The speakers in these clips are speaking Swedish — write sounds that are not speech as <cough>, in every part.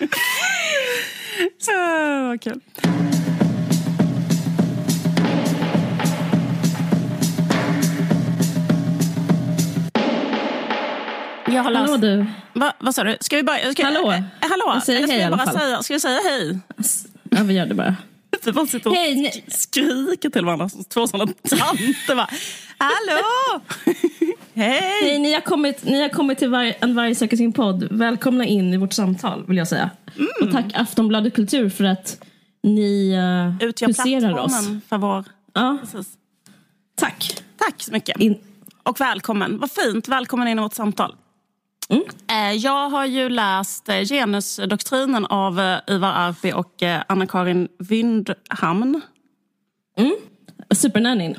uh, <laughs> vad kul. Jag har läst... Hallå du. Va, vad sa du? Ska vi bara... Ska, Hallå. Eh, hallå. Jag säger Eller ska hej vi bara. Säga, ska vi säga hej? Ja, vi gör det bara. Vi bara sitter och Hej, ni- skriker till varandra som två sådana tanter. Bara, hallå! Hej! Hej, ni har kommit, ni har kommit till var, En varg söker sin podd. Välkomna in i vårt samtal vill jag säga. Mm. Och tack Aftonbladet Kultur för att ni uh, Utgör huserar oss. plattformen för vår... Ja, Precis. tack. Tack så mycket. In, Och välkommen. Vad fint. Välkommen in i vårt samtal. Mm. Eh, Jag har ju läst eh, Genusdoktrinen av Ivar Arpi och Anna-Karin Wyndhamn. Supernannyn.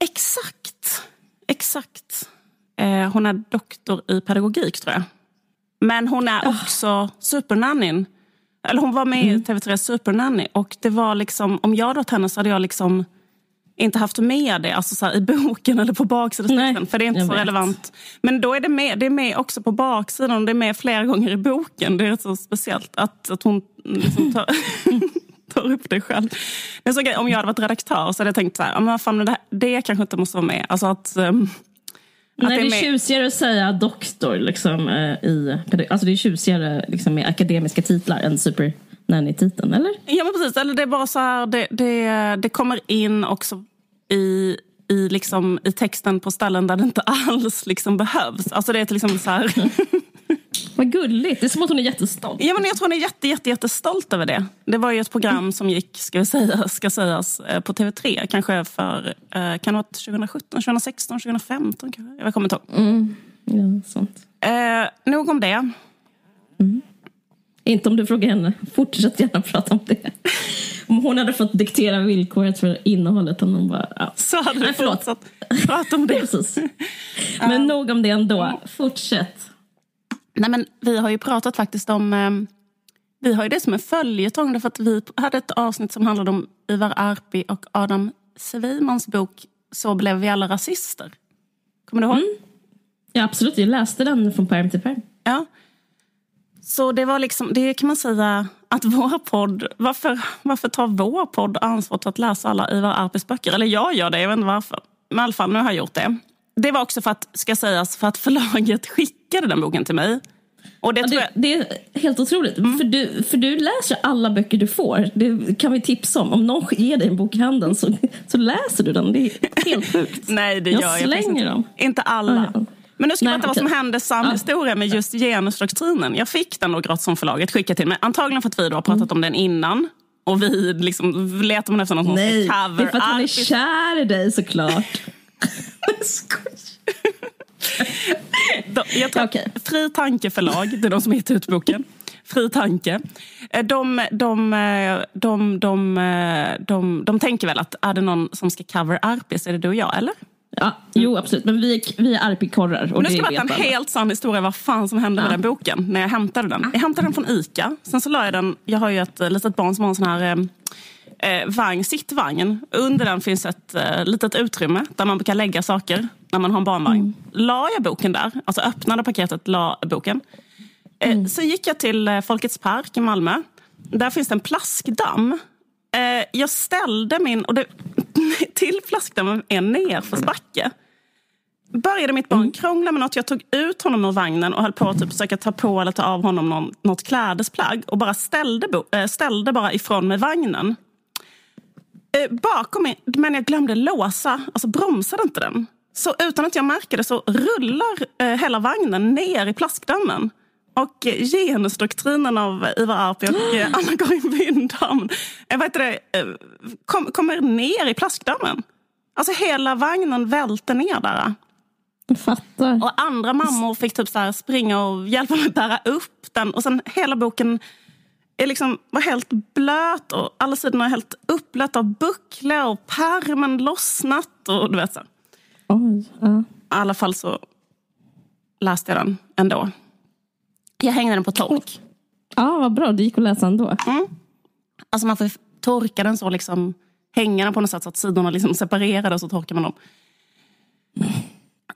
Exakt. Exakt. Eh, Hon är doktor i pedagogik, tror jag. Men hon är också supernannyn. Eller hon var med i TV3 Supernanny. Och det var liksom, om jag hade varit henne så hade jag liksom inte haft med det alltså så här, i boken eller på baksidan. Nej, För det är inte så vet. relevant. Men då är det med, det är med också på baksidan och det är med flera gånger i boken. Det är så speciellt att, att hon liksom tar, <laughs> tar upp det själv. Det är en sån grej, om jag hade varit redaktör så hade jag tänkt så här, men fan, det, här, det kanske inte måste vara med. Alltså att, ehm, att Nej, det är med- tjusigare att säga doktor liksom, eh, i Alltså det är tjusigare liksom, med akademiska titlar än supernanny-titeln, eller? Ja men precis, eller det är bara så här, det, det, det kommer in också i, i, liksom, i texten på ställen där det inte <laughs> alls liksom behövs. Alltså det är till exempel så här, <laughs> Vad gulligt. Det är som att hon är jättestolt. ja, men jag tror hon är jätte, jätte, jättestolt över det. Det var ju ett program som gick, ska, vi säga, ska sägas, eh, på TV3. Kanske för, eh, kan det varit 2017, 2016, 2015 kanske? Jag kommer inte ihåg. Ja, sånt. Eh, nog om det. Inte om du frågar henne. Fortsätt gärna prata om det. <laughs> Om hon hade fått diktera villkoret för innehållet. Om hon bara, ja. Så hade Nej, vi förlåt. fortsatt prata om <laughs> det. Precis. Men nog om det ändå. Fortsätt. Nej, men vi har ju pratat faktiskt om... Eh, vi har ju det som en följetong därför att vi hade ett avsnitt som handlade om Ivar Arpi och Adam Svimans bok Så blev vi alla rasister. Kommer du ihåg? Ja, absolut. Jag läste den från perm till perm. Ja. Så det var liksom, det kan man säga att vår podd, varför, varför tar vår podd ansvar för att läsa alla Ivar Arpis böcker? Eller jag gör det, jag vet inte varför. Men i alla fall, nu har jag gjort det. Det var också för att, ska sägas, för att förlaget <laughs> skickade den boken till mig. Och det Ja, det, jag, det är helt otroligt. För, du, för du läser alla böcker du får. Det kan vi tipsa om. Om någon ger dig en bok i handen så, så läser du den. Det är helt <laughs> sjukt. Nej, det Jag gör jag slänger inte. dem. Inte alla. Ja. Men nu ska jag Nej, berätta vad som hände sann Ja. historia med just genusdoktrinen. Jag fick den då gratis från förlaget skickat till mig. Antagligen för att vi då har pratat om den innan. Och vi liksom letar man efter någon som Nej, ska det cover är för att han är kär i dig såklart. Jag tror att Fri Tanke förlag, det är de som gett ut boken. Fri Tanke. Eh, De, de, eh, de, de, eh, de, de tänker väl att är det någon som ska cover Arpis, är det du och jag, eller? Ja, jo, absolut. Men vi vi är arpikorrar. Nu ska jag berätta en helt sann historia vad fan som hände med den boken när jag hämtade den. Jag hämtade den från Ica. Sen så la jag den, jag har ju ett litet barn som har en sån här eh, eh, vagn, sittvagn. Under den finns ett eh, litet utrymme där man kan lägga saker när man har en barnvagn. La jag boken där, alltså öppnade paketet, la boken. Eh, Sen gick jag till eh, Folkets park i Malmö. Där finns det en plaskdamm. Eh, jag ställde min, och det, <laughs> till plaskdammen är nerförsbacke började mitt barn krångla med något. Jag tog ut honom ur vagnen och höll på att typ försöka ta på eller ta av honom någon, något klädesplagg och bara ställde, bo, äh, ställde bara ifrån mig vagnen. Eh, bakom mig, men jag glömde låsa, alltså bromsade inte den. Så utan att jag märker det så rullar eh, hela vagnen ner i plaskdammen. Och eh, genusdoktrinen av Ivar Arpi och eh, <gasps> Anna-Karin Wyndhamn eh, eh, kom, kommer ner i plaskdammen. Alltså hela vagnen välter ner där. Jag fattar. Och andra mammor fick typ så springa och hjälpa mig bära upp den. Och sen hela boken är liksom, var helt blöt och alla sidorna är helt uppblöta av buckla och pärmen lossnat. Och du vet så. I Oj, ja. alla fall så läste jag den ändå. Jag hängde den på tork. ja, vad bra. Det gick att läsa ändå. Alltså man får torka den så, liksom, hänga den på något sätt så att sidorna liksom separerade och så torkar man dem.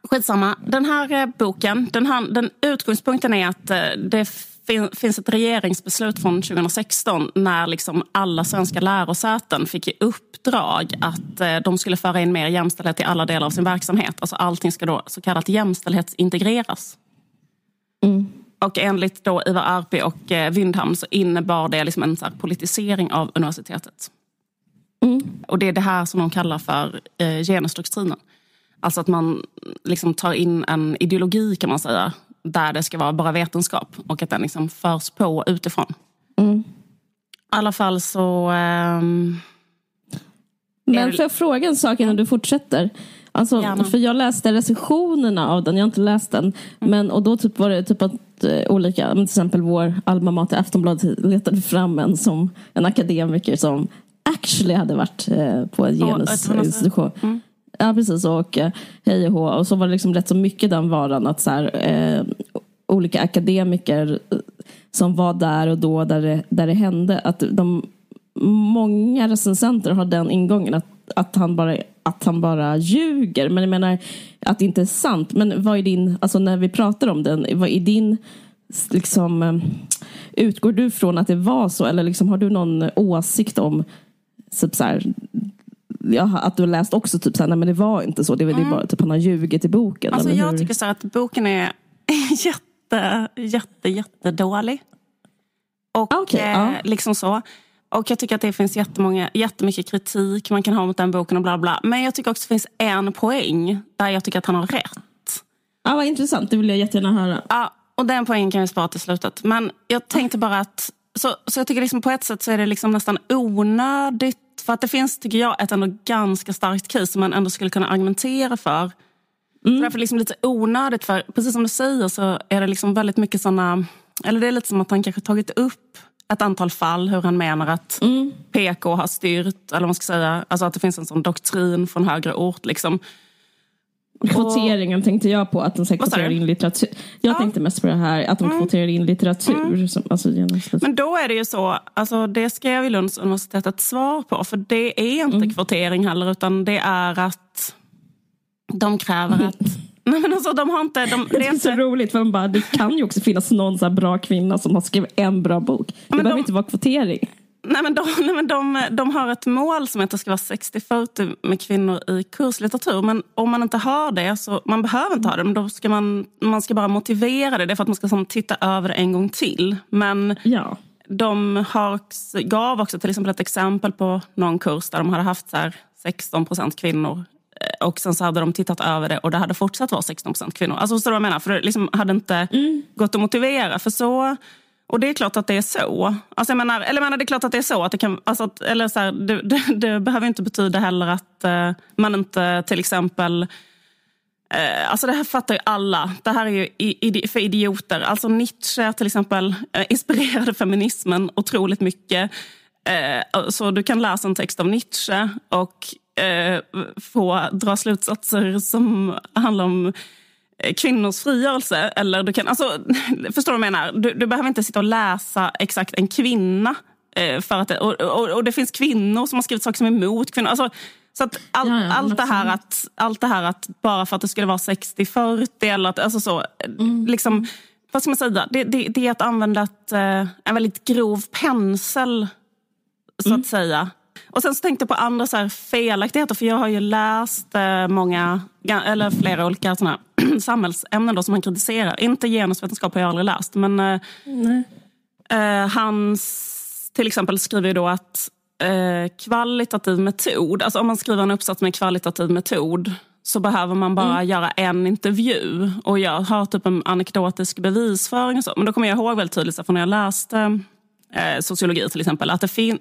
Skitsamma. Den här eh, boken, den, han- den utgångspunkten är att eh, det f- finns ett regeringsbeslut från 2016 när liksom alla svenska lärosäten fick i uppdrag att eh, de skulle föra in mer jämställdhet i alla delar av sin verksamhet. Alltså allting ska då så kallat jämställdhetsintegreras. Mm. Och enligt då Ivar Arpi och eh, så innebar det liksom en så politisering av universitetet. Mm. Och det är det här som de kallar för eh, genusdoktrinen. Alltså att man liksom tar in en ideologi kan man säga där det ska vara bara vetenskap och att den liksom förs på utifrån. Mm. I alla fall så... Um, Men får jag fråga en sak innan du fortsätter? Alltså, för jag läste recensionerna av den, jag har inte läst den. Mm. Men, och då typ var det typ att uh, olika, till exempel vår alma mater Aftonbladet letade fram en som en akademiker som actually hade varit uh, på en genusinstitution. Mm. Ja precis och eh, hej och hå. Och så var det liksom rätt så mycket den varan att så här, eh, olika akademiker eh, som var där och då där det, där det hände. Att de, många recensenter har den ingången att, att, han bara, att han bara ljuger. Men jag menar att det inte är sant. Men vad är din, alltså när vi pratar om den, vad är din liksom, eh, utgår du från att det var så? Eller liksom, har du någon åsikt om typ så här, ja, att du har läst också typ såhär, nej men det var inte så, det, mm. det är mm. bara typ han har ljugit i boken. Alltså jag tycker så att boken är <laughs> jätte, jätte, jättedålig. Och ah, okay, eh, liksom så. Och jag tycker att det finns jättemånga, jättemycket kritik man kan ha mot den boken och bla bla. Men jag tycker också att det finns en poäng där jag tycker att han har rätt. Ja, vad intressant, det vill jag jättegärna höra. Ja, och den poängen kan vi spara till slutet. Men jag tänkte bara att, så, så jag tycker liksom på ett sätt så är det liksom nästan onödigt för att det finns, tycker jag, ett ändå ganska starkt case som man ändå skulle kunna argumentera för. Mm. Så därför är det liksom lite onödigt, för precis som du säger så är det liksom väldigt mycket såna... Eller det är lite som att han kanske tagit upp ett antal fall hur han menar att mm. PK har styrt, eller vad man ska säga, alltså att det finns en sån doktrin från högre ort. Liksom. Kvoteringen tänkte jag på, att de kvoterar in litteratur. Jag ja. tänkte mest på det här att de mm. kvoterar in litteratur. Mm. Som, alltså, Men då är det ju så, alltså, det skrev ju Lunds universitet ett svar på. För det är inte mm. kvotering heller, utan det är att de kräver att <laughs> Nej, men alltså, de har inte, de, det är, <laughs> inte... så roligt, för de bara, det kan ju också finnas någon så bra kvinna som har skrivit en bra bok. Det men behöver de... inte vara kvotering. Nej, men de, <laughs> nej, men de, de har ett mål som heter att det ska vara 60-40 med kvinnor i kurslitteratur. Men om man inte har det, så man behöver inte ha det, men då ska man, man ska bara motivera det. Det är för att man ska som, titta över det en gång till. Men ja. de har, gav också till exempel ett exempel på någon kurs där de hade haft så här 16 procent kvinnor eh, och sen så hade de tittat över det och det hade fortsatt vara 16 procent kvinnor. Alltså vad jag menar? För det liksom hade inte mm. gått att motivera. För så och det är klart att det är så. Alltså jag menar, eller jag menar, det är klart att det är så. Att det kan, alltså att, eller så här, det, det, det, behöver inte betyda heller att eh, man inte till exempel... Eh, alltså det här fattar ju alla. Det här är ju i, för idioter. Alltså Nietzsche till exempel eh, inspirerade feminismen otroligt mycket. Eh, så du kan läsa en text av Nietzsche och eh, få dra slutsatser som handlar om Eh, kvinnors frigörelse. Eller du kan, alltså, <laughs> förstår du vad jag menar? Du, du behöver inte sitta och läsa exakt en kvinna. Eh, för att, och, och, och, det finns kvinnor som har skrivit saker som är emot kvinnor. Alltså, så att all, ja, ja, allt, det här att, allt det här att bara för att det skulle vara 60-40 eller att, alltså så, mm. liksom, vad ska man säga? Det, det, det är att använda ett, eh, en väldigt grov pensel, så mm. att säga. Och sen så tänkte jag på andra så här felaktigheter, för jag har ju läst eh, många, eller flera olika såna <clears throat> samhällsämnen då som han kritiserar. Inte genusvetenskap har jag aldrig läst, men eh, eh, han till exempel skriver ju då att eh, kvalitativ metod, alltså om man skriver en uppsats med kvalitativ metod så behöver man bara mm. göra en intervju. Och jag har typ en anekdotisk bevisföring och så. Men då kommer jag ihåg väldigt tydligt från när jag läste eh, sociologi till exempel, att det, fin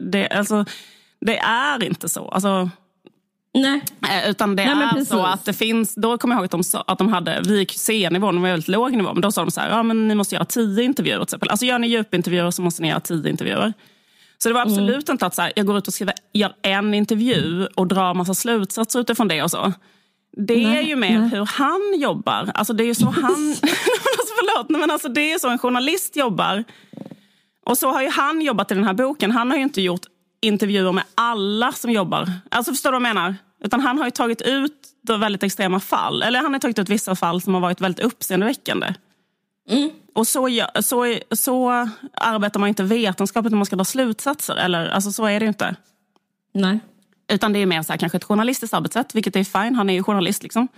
det, alltså, det är inte så. Alltså, Nej. Eh, utan det Nej, är så att det finns, då kommer jag ihåg att de, sa, att de hade, vi gick C-nivå, de var väldigt låg nivå, men då sa de så här, ja men ni måste göra tio intervjuer till exempel. Alltså gör ni djupintervjuer så måste ni göra tio intervjuer. Så det var absolut mm. inte att så här, jag går ut och skriver, gör en intervju och drar massa slutsatser utifrån det och så. Det nej, är ju mer nej. hur han jobbar. Alltså det är ju så han... alltså <laughs> <laughs> förlåt, men alltså det är så en journalist jobbar. Och så har ju han jobbat i den här boken. Han har ju inte gjort intervjuer med alla som jobbar. Alltså Förstår du vad jag menar? Utan han har ju tagit ut väldigt extrema fall. Eller han har tagit ut vissa fall som har varit väldigt uppseendeväckande. Mm. Och så, så, så arbetar man inte vetenskapligt när man ska dra slutsatser. Eller, alltså, så är det ju inte. Nej. Utan det är mer så här, kanske ett journalistiskt arbetssätt, vilket är fine. Han är ju journalist. liksom.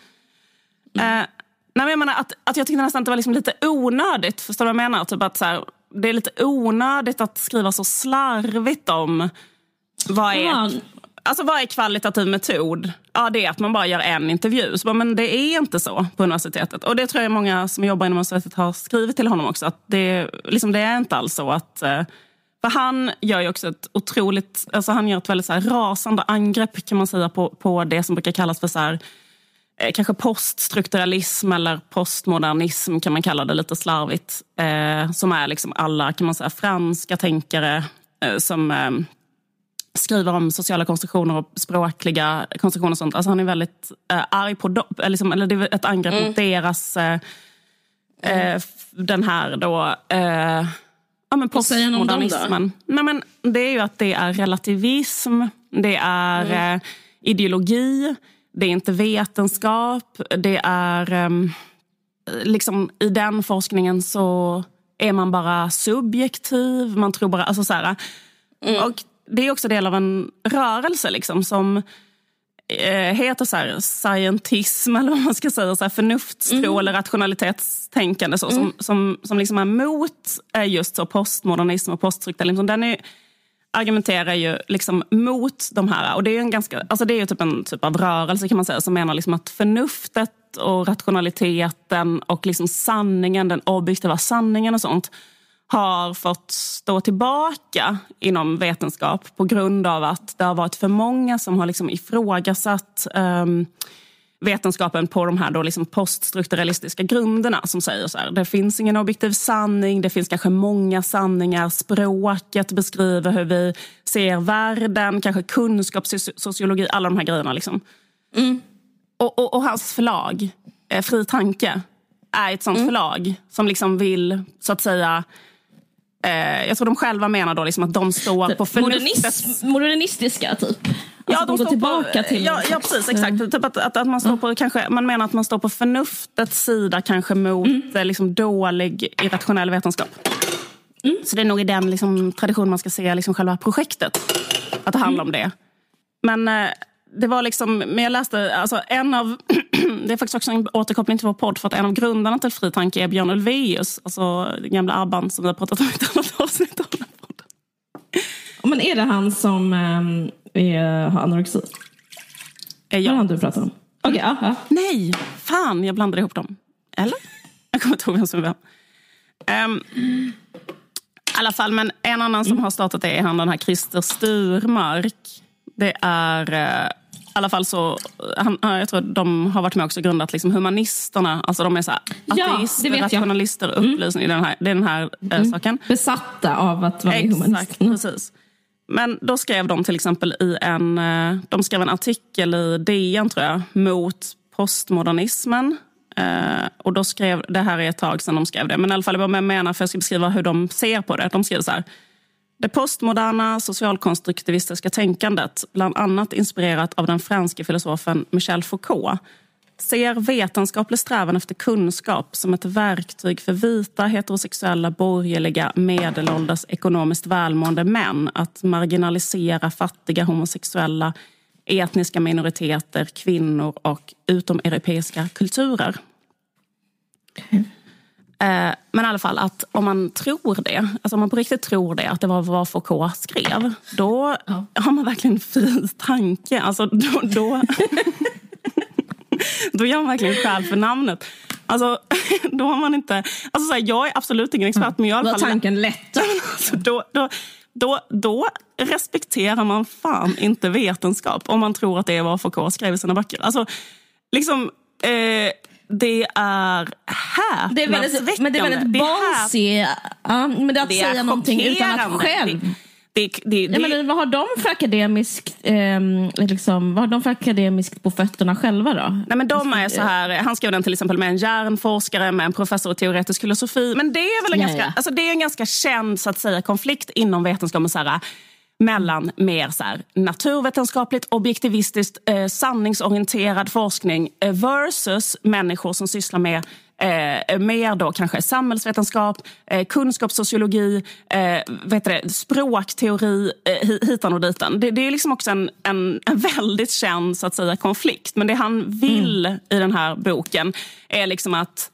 Mm. Eh, nej, jag menar att, att jag tyckte nästan att det var liksom lite onödigt. Förstår du vad jag menar? Typ att så här, det är lite onödigt att skriva så slarvigt om vad är, ja. alltså, vad är kvalitativ metod. Ja, det är att man bara gör en intervju. Så, men det är inte så på universitetet. Och det tror jag många som jobbar inom universitetet har skrivit till honom också. Att det, liksom, det är inte alls så att eh, för han gör ju också ett otroligt, alltså han gör ett väldigt så rasande angrepp kan man säga på, på det som brukar kallas för så här, eh, kanske poststrukturalism eller postmodernism kan man kalla det lite slarvigt. Eh, som är liksom alla kan man säga, franska tänkare eh, som eh, skriver om sociala konstruktioner och språkliga konstruktioner och sånt. Alltså han är väldigt eh, arg på dem, eh, liksom, eller det är ett angrepp mm. mot deras, eh, mm. den här då ja, men postmodernismen. Nej, men det är ju att det är relativism, det är mm. eh, ideologi, det är inte vetenskap. Det är... Eh, liksom, I den forskningen så är man bara subjektiv. Man tror bara... Alltså så här, mm. och det är också del av en rörelse liksom, som eh, heter så här, scientism eller vad man ska säga, så här, förnuftstro mm. eller rationalitetstänkande så, mm. som, som, som liksom är mot just så postmodernism och poststrukturalism. Den är, argumenterar ju liksom mot de här, och det är, en ganska, alltså det är ju typ en typ av rörelse kan man säga som menar liksom att förnuftet och rationaliteten och liksom sanningen, den objektiva sanningen och sånt har fått stå tillbaka inom vetenskap på grund av att det har varit för många som har liksom ifrågasatt um, vetenskapen på de här då liksom poststrukturalistiska grunderna som säger så här, det finns ingen objektiv sanning, det finns kanske många sanningar, språket beskriver hur vi ser världen, kanske kunskapssociologi, alla de här grejerna. Liksom. Mm. Och, och, och, hans förlag, eh, Fri Tanke, är ett sånt mm. förlag som liksom vill, så att säga, Eh, jag tror de själva menar då liksom att de står på förnuftet. modernistiska typ? Alltså ja, de, de går tillbaka på, till... Ja, ja precis. Exakt. Typ att, att, att, man, står på, kanske, man menar att man står på förnuftets sida kanske mot mm. Eh, liksom, dålig irrationell vetenskap. Mm. Så det är nog i den liksom, tradition man ska se liksom, själva projektet. Att det handlar mm. om det. Men eh, det var liksom, men jag läste, alltså en av, <clears throat> det är faktiskt också en återkoppling till vår podd, för att en av grundarna till Fri Tanke är Björn Ulvaeus, alltså den gamla Abban som vi har pratat om i ett annat avsnitt av den här podden. Men är det han som äh, är, har anorexi? Är jag? Är han du pratar om? Okay, ja, ja. Nej, fan jag blandade ihop dem. Eller? Jag kommer inte ihåg vem som är vem. Um, I alla fall, men en annan som mm. har startat det är han den här Christer Sturmark. Det är eh, alla fall så, han, jag tror de har varit med också och grundat liksom humanisterna. Alltså de är så här, ja, ateister, rationalister, mm. upplysning. Mm. Den här, det är den här äh, mm. saken. Besatta av att vara Exakt, humanist. Mm. Precis. Men då skrev de till exempel i en, eh, de skrev en artikel i DN tror jag, mot postmodernismen. Uh, och då skrev, det här är ett tag sedan de skrev det, men i alla fall jag bara menar för jag ska beskriva hur de ser på det. De skriver så här. Det postmoderna socialkonstruktivistiska tänkandet, bland annat inspirerat av den franske filosofen Michel Foucault, ser vetenskaplig strävan efter kunskap som ett verktyg för vita, heterosexuella, borgerliga, medelålders, ekonomiskt välmående män att marginalisera fattiga, homosexuella, etniska minoriteter, kvinnor och utomeuropeiska kulturer. Eh, men i alla fall att om man tror det, alltså om man på riktigt tror det, att det var vad Foucault skrev, då ja. har man verkligen fri tanke. Alltså då, då, <laughs> då gör man verkligen skäl för namnet. Alltså, <laughs> då har man inte... Alltså, så här, jag är absolut ingen expert, mm. men jag i alla fall... tanken lätt. <laughs> Alltså, då, då, då, då respekterar man fan inte vetenskap om man tror att det är vad Foucault skrev i sina böcker. Alltså, liksom... Eh, det är häpnadsväckande. Men det är väldigt ballsy. Ja, men det är att det säga är någonting utan att själv... Det, det, det, ja, men vad har de för akademiskt eh, liksom, vad har de för akademiskt på fötterna själva då? Nej, men de är så här, han skrev den till exempel med en hjärnforskare, med en professor i teoretisk filosofi. Men det är väl en, ja, ganska, ja. Alltså, det är en ganska känd så att säga, konflikt inom vetenskapen. Så här, mellan mer så här, naturvetenskapligt, objektivistiskt, eh, sanningsorienterad forskning eh, versus människor som sysslar med eh, mer då kanske samhällsvetenskap, eh, kunskapssociologi, eh, vet det, språkteori eh, hitan och ditan. Det, det är liksom också en, en, en, väldigt känd så att säga, konflikt. Men det han vill mm. i den här boken är liksom att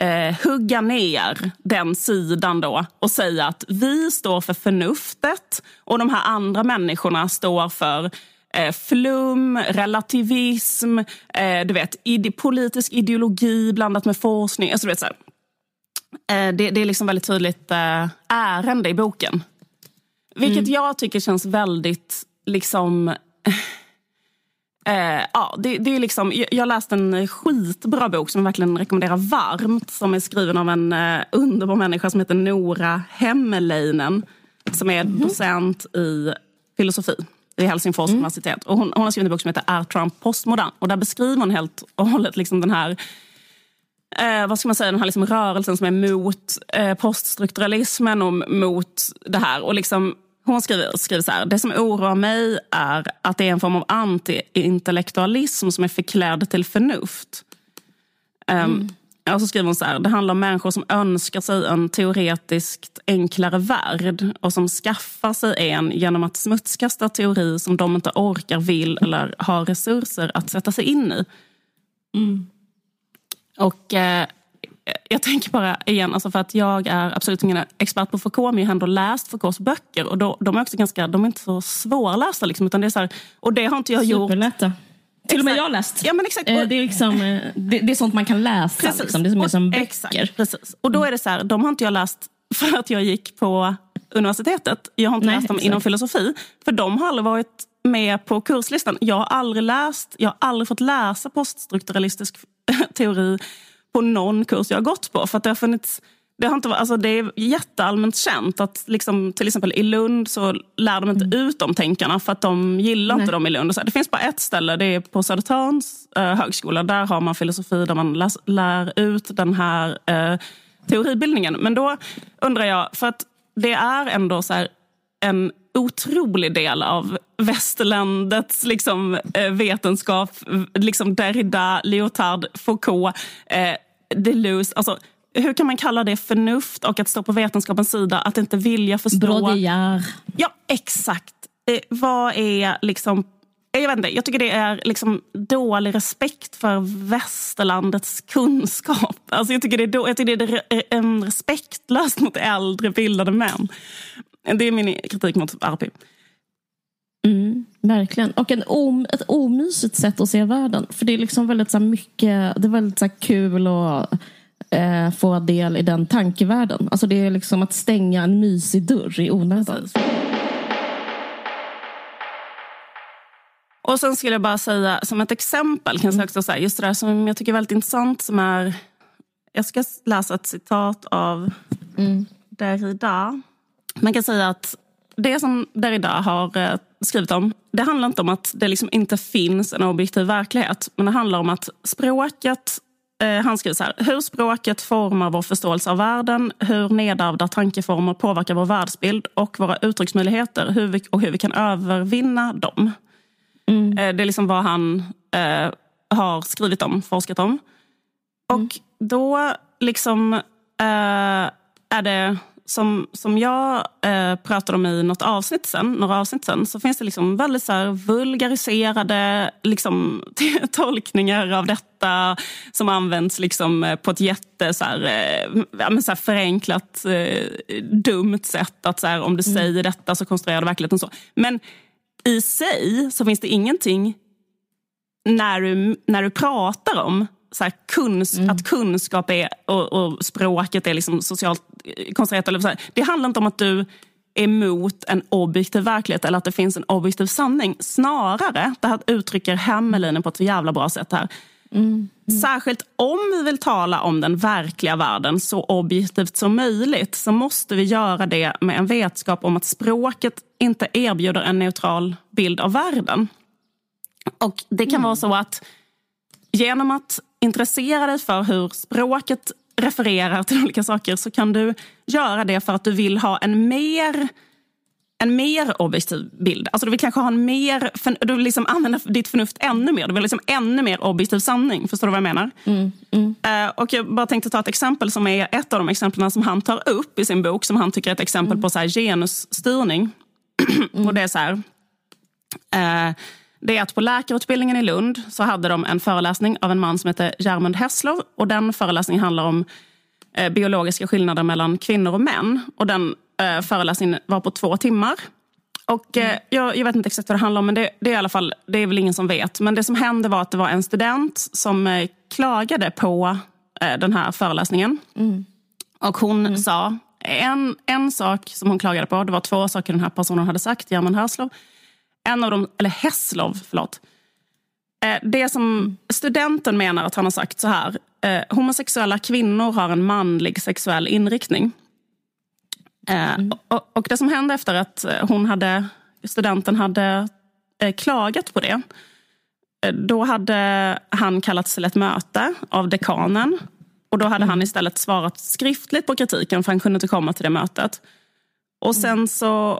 eh, hugga ner den sidan då och säga att vi står för förnuftet och de här andra människorna står för eh, flum, relativism, eh, du vet, ide politisk ideologi blandat med forskning. Alltså, du vet, så eh, det, det, är liksom väldigt tydligt eh, ärende i boken. Vilket mm. jag tycker känns väldigt liksom <laughs> Eh, ja, det, det, är liksom, jag läste en skitbra bok som jag verkligen rekommenderar varmt. Som är skriven av en eh, underbar människa som heter Nora Hemmeleinen. Som är mm. docent i filosofi i Helsingfors mm. universitet. Och hon, hon har skrivit en bok som heter Är Trump postmodern? Och där beskriver hon helt och hållet liksom den här eh, vad ska man säga, den här liksom rörelsen som är mot eh, poststrukturalismen och mot det här. Och liksom, hon skriver, skriver så här, det som oroar mig är att det är en form av anti-intellektualism som är förklädd till förnuft. Um, mm. Och så skriver hon så här, det handlar om människor som önskar sig en teoretiskt enklare värld och som skaffar sig en genom att smutskasta teori som de inte orkar, vill eller har resurser att sätta sig in i. Mm. Och eh, jag tänker bara igen, alltså för att jag är absolut ingen expert på Foucault, men jag har ändå läst Foucaults böcker. Och då, de är också ganska, de är inte så svårlästa. Liksom, utan det är så här, och det har inte jag gjort. Superlätta. Till och med jag har läst. Ja, men exakt. Eh, det, är liksom, eh, det, det, är sånt man kan läsa. Precis. Liksom. Det är som, som böcker. Exakt, precis. Och då är det så här, de har inte jag läst <laughs> för att jag gick på universitetet. Jag har inte Nej, läst dem exakt. inom filosofi. För de har aldrig varit med på kurslistan. Jag har aldrig läst, jag har aldrig fått läsa poststrukturalistisk <laughs> teori på någon kurs jag har gått på. För att det har funnits det, har inte, alltså det är jätteallmänt känt att liksom, till exempel i Lund så lär de inte mm. ut de tänkarna för att de gillar Nej. inte dem i Lund. Det finns bara ett ställe, det är på Södertörns eh, högskola. Där har man filosofi där man läs, lär ut den här eh, teoribildningen. Men då undrar jag, för att det är ändå så här, en otrolig del av västerlandets liksom, eh, vetenskap. Liksom Derrida, Lyotard, Foucault. Eh, Deleuze. Alltså, hur kan man kalla det förnuft och att stå på vetenskapens sida? Att inte vilja förstå... Brodillard. Ja, exakt. Eh, vad är liksom... Jag, vet inte, jag tycker det är liksom dålig respekt för västerlandets kunskap. <laughs> Alltså jag, tycker det är då, jag tycker det är en respektlöst mot äldre bildade män. Det är min kritik mot RP. Mm, verkligen. Och en om, ett omysigt sätt att se världen. För det är liksom väldigt så mycket, det är väldigt så kul att eh, få del i den tankevärlden. Alltså det är liksom att stänga en mysig dörr i onödan. Och sen skulle jag bara säga som ett exempel, kan jag också säga, just det där som jag tycker är väldigt intressant som är, jag ska läsa ett citat av mm. Derrida. Man kan säga att det som Derrida har eh, skrivit om, det handlar inte om att det liksom inte finns en objektiv verklighet. Men det handlar om att språket, han skriver så här, hur språket formar vår förståelse av världen, hur nedärvda tankeformer påverkar vår världsbild och våra uttrycksmöjligheter hur vi, och hur vi kan övervinna dem. Mm. Eh, det är liksom vad han eh, har skrivit om, forskat om. Och mm. då liksom eh, är det som, som jag eh, pratade om i något avsnitt sen, några avsnitt sen så finns det liksom väldigt så vulgariserade liksom, <laughs> tolkningar av detta som används liksom eh, på ett jätte så här, eh, ja, så här förenklat eh, dumt sätt. Att så här, om du mm. säger detta så konstruerar du verkligheten så. Men i sig så finns det ingenting när du, när du pratar om så här, kuns, mm. att kunskap är, och, och, språket är liksom socialt konstruerat. Eller så här. Det handlar inte om att du är emot en objektiv verklighet eller att det finns en objektiv sanning. Snarare, det här uttrycker Hemmelinen på ett jävla bra sätt här. Mm. Mm. Särskilt om vi vill tala om den verkliga världen så objektivt som möjligt så måste vi göra det med en vetskap om att språket inte erbjuder en neutral bild av världen. Och Det kan mm. vara så att genom att intressera dig för hur språket refererar till olika saker så kan du göra det för att du vill ha en mer en mer objektiv bild. Alltså du vill kanske ha en mer, du vill liksom använda ditt förnuft ännu mer. Du vill liksom ännu mer objektiv sanning. Förstår du vad jag menar? Mm, mm. Uh, och jag bara tänkte ta ett exempel som är ett av de exemplen som han tar upp i sin bok som han tycker är ett exempel mm. på så här genusstyrning. <clears throat> och det är så här. Uh, det är att på läkarutbildningen i Lund så hade de en föreläsning av en man som heter Germund Hesslov. Och den föreläsningen handlar om uh, biologiska skillnader mellan kvinnor och män. Och den eh, föreläsningen var på två timmar. Och, eh, jag, jag, vet inte exakt vad det handlar om, men det, det, är i alla fall, det är väl ingen som vet. Men det som hände var att det var en student som eh, klagade på eh, den här föreläsningen. Mm. Och hon mm. sa, en, en sak som hon klagade på, det var två saker den här personen hade sagt, German Herslov. En av dem, eller Heslov, förlåt. Eh, det som mm. studenten menar att han har sagt så här. Eh, homosexuella kvinnor har en manlig sexuell inriktning. Mm. Och, det som hände efter att eh, hon hade, studenten hade eh, klagat på det, då hade han kallats till ett möte av dekanen. Och då hade mm. han istället svarat skriftligt på kritiken för han kunde inte komma till det mötet. Och mm. sen så eh,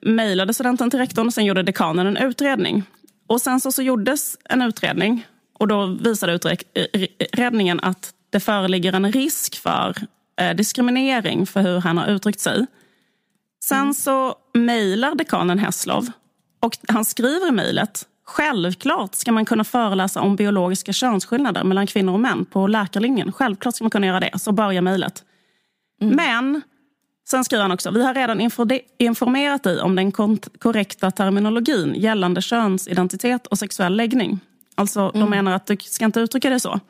mejlade studenten till rektorn och sen gjorde dekanen en utredning. Och sen så, så gjordes en utredning och då visade utredningen att det föreligger en risk för eh, diskriminering för hur han har uttryckt sig. Sen mm. så mejlar dekanen Hesslov och han skriver i mejlet Självklart ska man kunna föreläsa om biologiska könsskillnader mellan kvinnor och män på läkarlinjen. Självklart ska man kunna göra det. Så börjar mejlet. Mm. Men sen skriver han också, vi har redan informerat dig om den korrekta terminologin gällande könsidentitet och sexuell läggning. Alltså, mm. de menar att du ska inte uttrycka det så.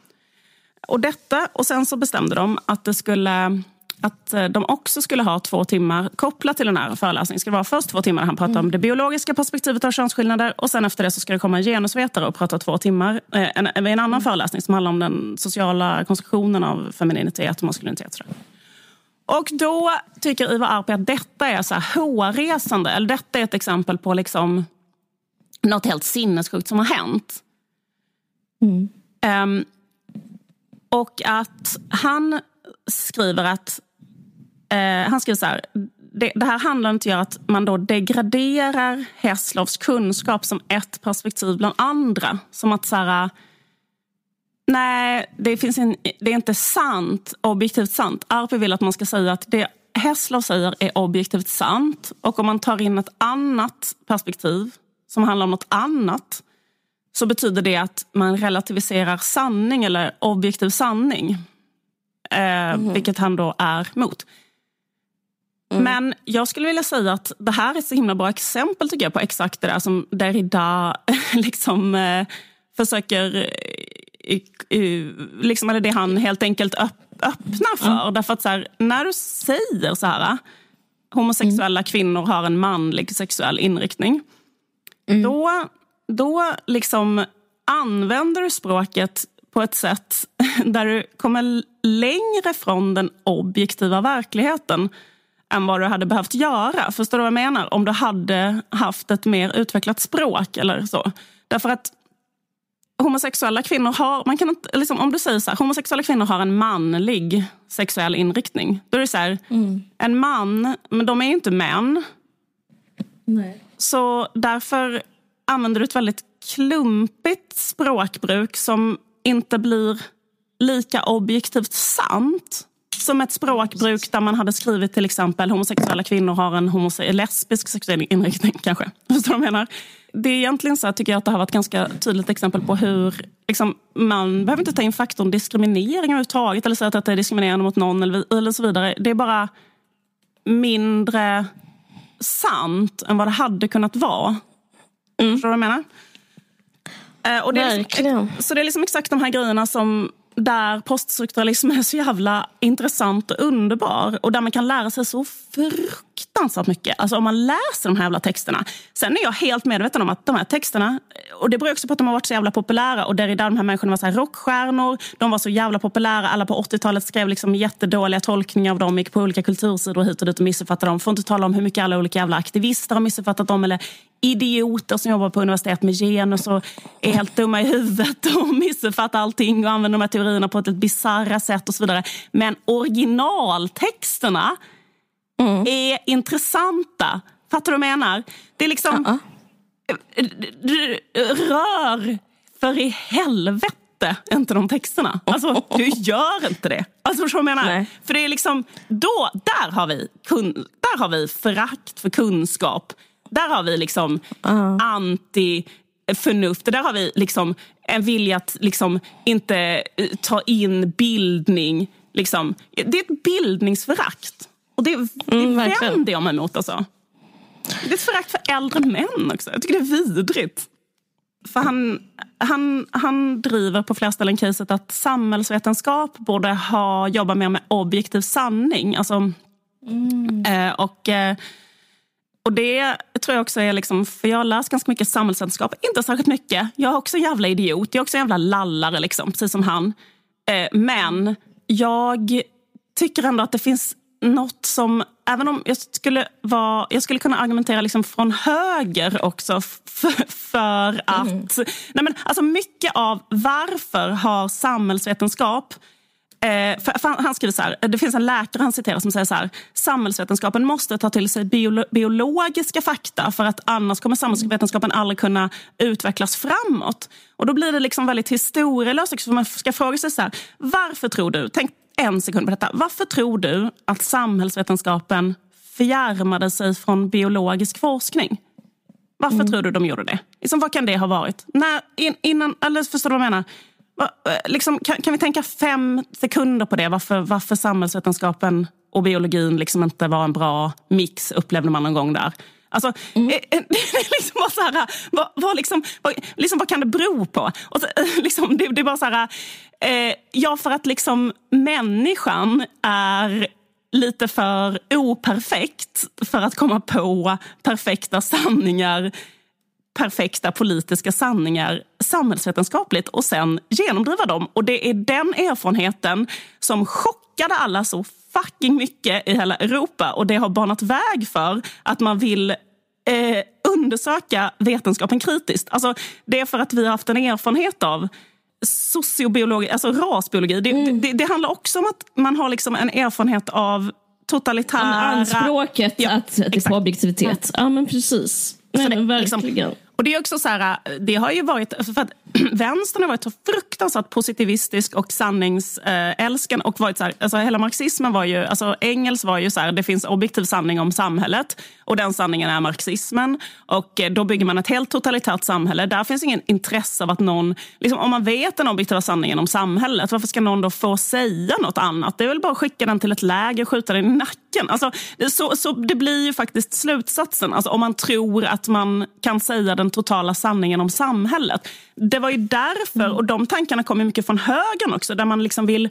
Och detta, och sen så bestämde de att det skulle att eh, de också skulle ha två timmar kopplat till den här föreläsningen. Det ska vara först två timmar där han pratar mm. om det biologiska perspektivet av könsskillnader och sen efter det så ska det komma en genusvetare och prata två timmar eh, en, en annan mm. föreläsning som handlar om den sociala konstruktionen av femininitet och maskulinitet. Och då tycker Ivar Arpi att detta är så här hårresande, eller detta är ett exempel på liksom något helt sinnessjukt som har hänt. Mm. Um, och att han skriver att eh, han skriver så här. Det, det, här handlar inte om att man då degraderar Heslovs kunskap som ett perspektiv bland andra. Som att så här, nej, det, finns en, det är inte sant, objektivt sant. Arpi vill att man ska säga att det Heslov säger är objektivt sant. Och om man tar in ett annat perspektiv som handlar om något annat så betyder det att man relativiserar sanning eller objektiv sanning. Eh, mm. Vilket han då är mot. Mm. Men jag skulle vilja säga att det här är ett så himla bra exempel tycker jag på exakt det där som Derrida <laughs> liksom, eh, försöker... Liksom, eller det han helt enkelt öpp, öppnar för. Mm. Därför att så här, när du säger så här, homosexuella mm. kvinnor har en manlig sexuell inriktning. Mm. Då då liksom använder du språket på ett sätt <laughs> där du kommer längre från den objektiva verkligheten än vad du hade behövt göra. Förstår du vad jag menar? Om du hade haft ett mer utvecklat språk eller så. Därför att homosexuella kvinnor har, man kan inte, liksom, om du säger så här, homosexuella kvinnor har en manlig sexuell inriktning. Då är det så här, mm. en man, men de är ju inte män. Nej. Så därför använder du ett väldigt klumpigt språkbruk som inte blir lika objektivt sant som ett språkbruk där man hade skrivit till exempel homosexuella kvinnor har en homose- lesbisk sexuell inriktning <laughs> kanske. Förstår du vad jag menar? Det är egentligen så tycker jag att det här var ett ganska tydligt exempel på hur liksom, man behöver inte ta in faktorn diskriminering överhuvudtaget eller säga att det är diskriminerande mot någon eller, eller så vidare. Det är bara mindre sant än vad det hade kunnat vara Mm. Förstår du vad jag menar? Eh, och det liksom, så det är liksom exakt de här grejerna som där poststrukturalism är så jävla intressant och underbar och där man kan lära sig så fruktansvärt fruktansvärt mycket. Alltså om man läser de här jävla texterna. Sen är jag helt medveten om att de här texterna, och det beror också på att de har varit så jävla populära och där de här människorna var så här rockstjärnor, de var så jävla populära, alla på 80-talet skrev liksom jättedåliga tolkningar av dem, gick på olika kultursidor hit och dit och missuppfattade dem. Får inte tala om hur mycket alla olika jävla aktivister har missuppfattat dem eller idioter som jobbar på universitet med genus och är helt dumma i huvudet och <laughs> missuppfattar allting och använder de här teorierna på ett bisarra sätt och så vidare. Men originaltexterna mm. är intressanta Fattar du vad jag menar? Det är liksom... Uh -uh. Rör för i helvete inte de texterna. Alltså, du gör inte det. Alltså, förstår du vad jag menar? Nej. För det är liksom, då, där har vi, kun, där har vi förakt för kunskap. Där har vi liksom uh. anti förnuft. Där har vi liksom en vilja att liksom inte eh, ta in bildning. Liksom. Det är ett bildningsförakt. Och det, det mm, vänder jag mig emot. Alltså. Det är ett förakt för äldre män också. Jag tycker det är vidrigt. För han, han, han driver på flera ställen caset att samhällsvetenskap borde ha jobbat mer med objektiv sanning. Alltså, mm. eh, och, eh, och det tror jag också är liksom, för jag har läst ganska mycket samhällsvetenskap, inte särskilt mycket. Jag är också en jävla idiot, jag är också en jävla lallare liksom, precis som han. Eh, men jag tycker ändå att det finns något som, även om jag skulle, vara, jag skulle kunna argumentera liksom från höger också för, för att... Mm. Nej men, alltså mycket av varför har samhällsvetenskap Eh, för, för han skriver så här, det finns en läkare han citerar som säger så här, samhällsvetenskapen måste ta till sig biolo biologiska fakta för att annars kommer samhällsvetenskapen aldrig kunna utvecklas framåt. Och då blir det liksom väldigt historielöst, för man ska fråga sig så här, varför tror du, tänk en sekund på detta, varför tror du att samhällsvetenskapen fjärmade sig från biologisk forskning? Varför mm. tror du de gjorde det? Liksom, vad kan det ha varit? När, in, innan, eller förstår du vad jag menar? Eh, liksom, kan, kan, vi tänka fem sekunder på det? Varför, varför samhällsvetenskapen och biologin liksom inte var en bra mix, upplevde man någon gång där. Alltså, mm. Eh, eh, <laughs> det är liksom bara så här, vad, vad, liksom, vad, liksom, vad kan det bero på? Och så, liksom, det, det, är bara så här, eh, ja för att liksom människan är lite för operfekt för att komma på perfekta sanningar perfekta politiska sanningar samhällsvetenskapligt och sen genomdriva dem. Och det är den erfarenheten som chockade alla så fucking mycket i hela Europa och det har banat väg för att man vill eh, undersöka vetenskapen kritiskt. Alltså, det är för att vi har haft en erfarenhet av sociobiologi, alltså rasbiologi. Det, mm. det, det, handlar också om att man har liksom en erfarenhet av totalitära... anspråket ja, att, till på objektivitet. Ja, men precis. Nej, det, verkligen. Liksom, och det är också så här, eh, det har ju varit, för att <clears throat> vänstern har varit så fruktansvärt positivistisk och sanningsälskande och varit så här, alltså hela marxismen var ju, alltså Engels var ju så här, det finns objektiv sanning om samhället och den sanningen är marxismen och eh, då bygger man ett helt totalitärt samhälle. Där finns ingen intresse av att någon, liksom, om man vet den objektiva sanningen om samhället, varför ska någon då få säga något annat? Det är väl bara att skicka den till ett läger och skjuta den i nacken. Alltså, så, så det blir ju faktiskt slutsatsen, alltså, om man tror att man kan säga den totala sanningen om samhället. Det var ju därför, mm. och de tankarna kommer mycket från högern också, där man liksom vill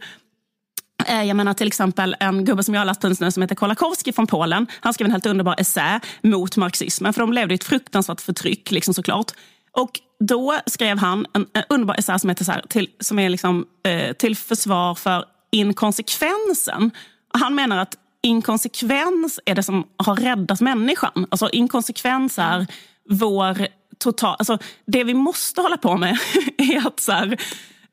eh, jag menar till exempel en gubbe som jag har läst nu som heter Kolakowski från Polen. Han skrev en helt underbar essä mot marxismen, för de levde i ett fruktansvärt förtryck liksom såklart. Och då skrev han en, en underbar essä som heter så här, till, som är liksom, eh, till försvar för inkonsekvensen. Han menar att inkonsekvens är det som har räddat människan. Alltså inkonsekvens är vår total... Alltså, det vi måste hålla på med <laughs> är att så här,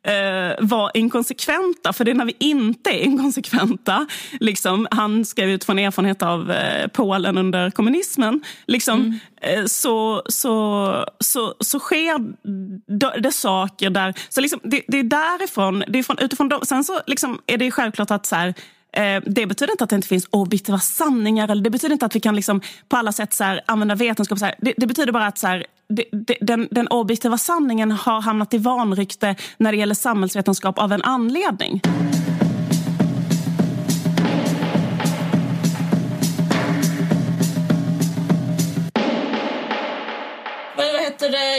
eh, vara inkonsekventa. För det är när vi inte är inkonsekventa. Liksom, han skrev utifrån erfarenhet av eh, Polen under kommunismen. Liksom, mm. eh, så, så, så, så sker det saker där... Så liksom, det, det är därifrån, det är från, utifrån dem. Sen så liksom, är det självklart att så här, Eh, det betyder inte att det inte finns objektiva sanningar. Eller det betyder inte att vi kan liksom på alla sätt så här, använda vetenskap. Så. Det, det, betyder bara att så här, den, den objektiva sanningen har hamnat i vanrykte när det gäller samhällsvetenskap av en anledning.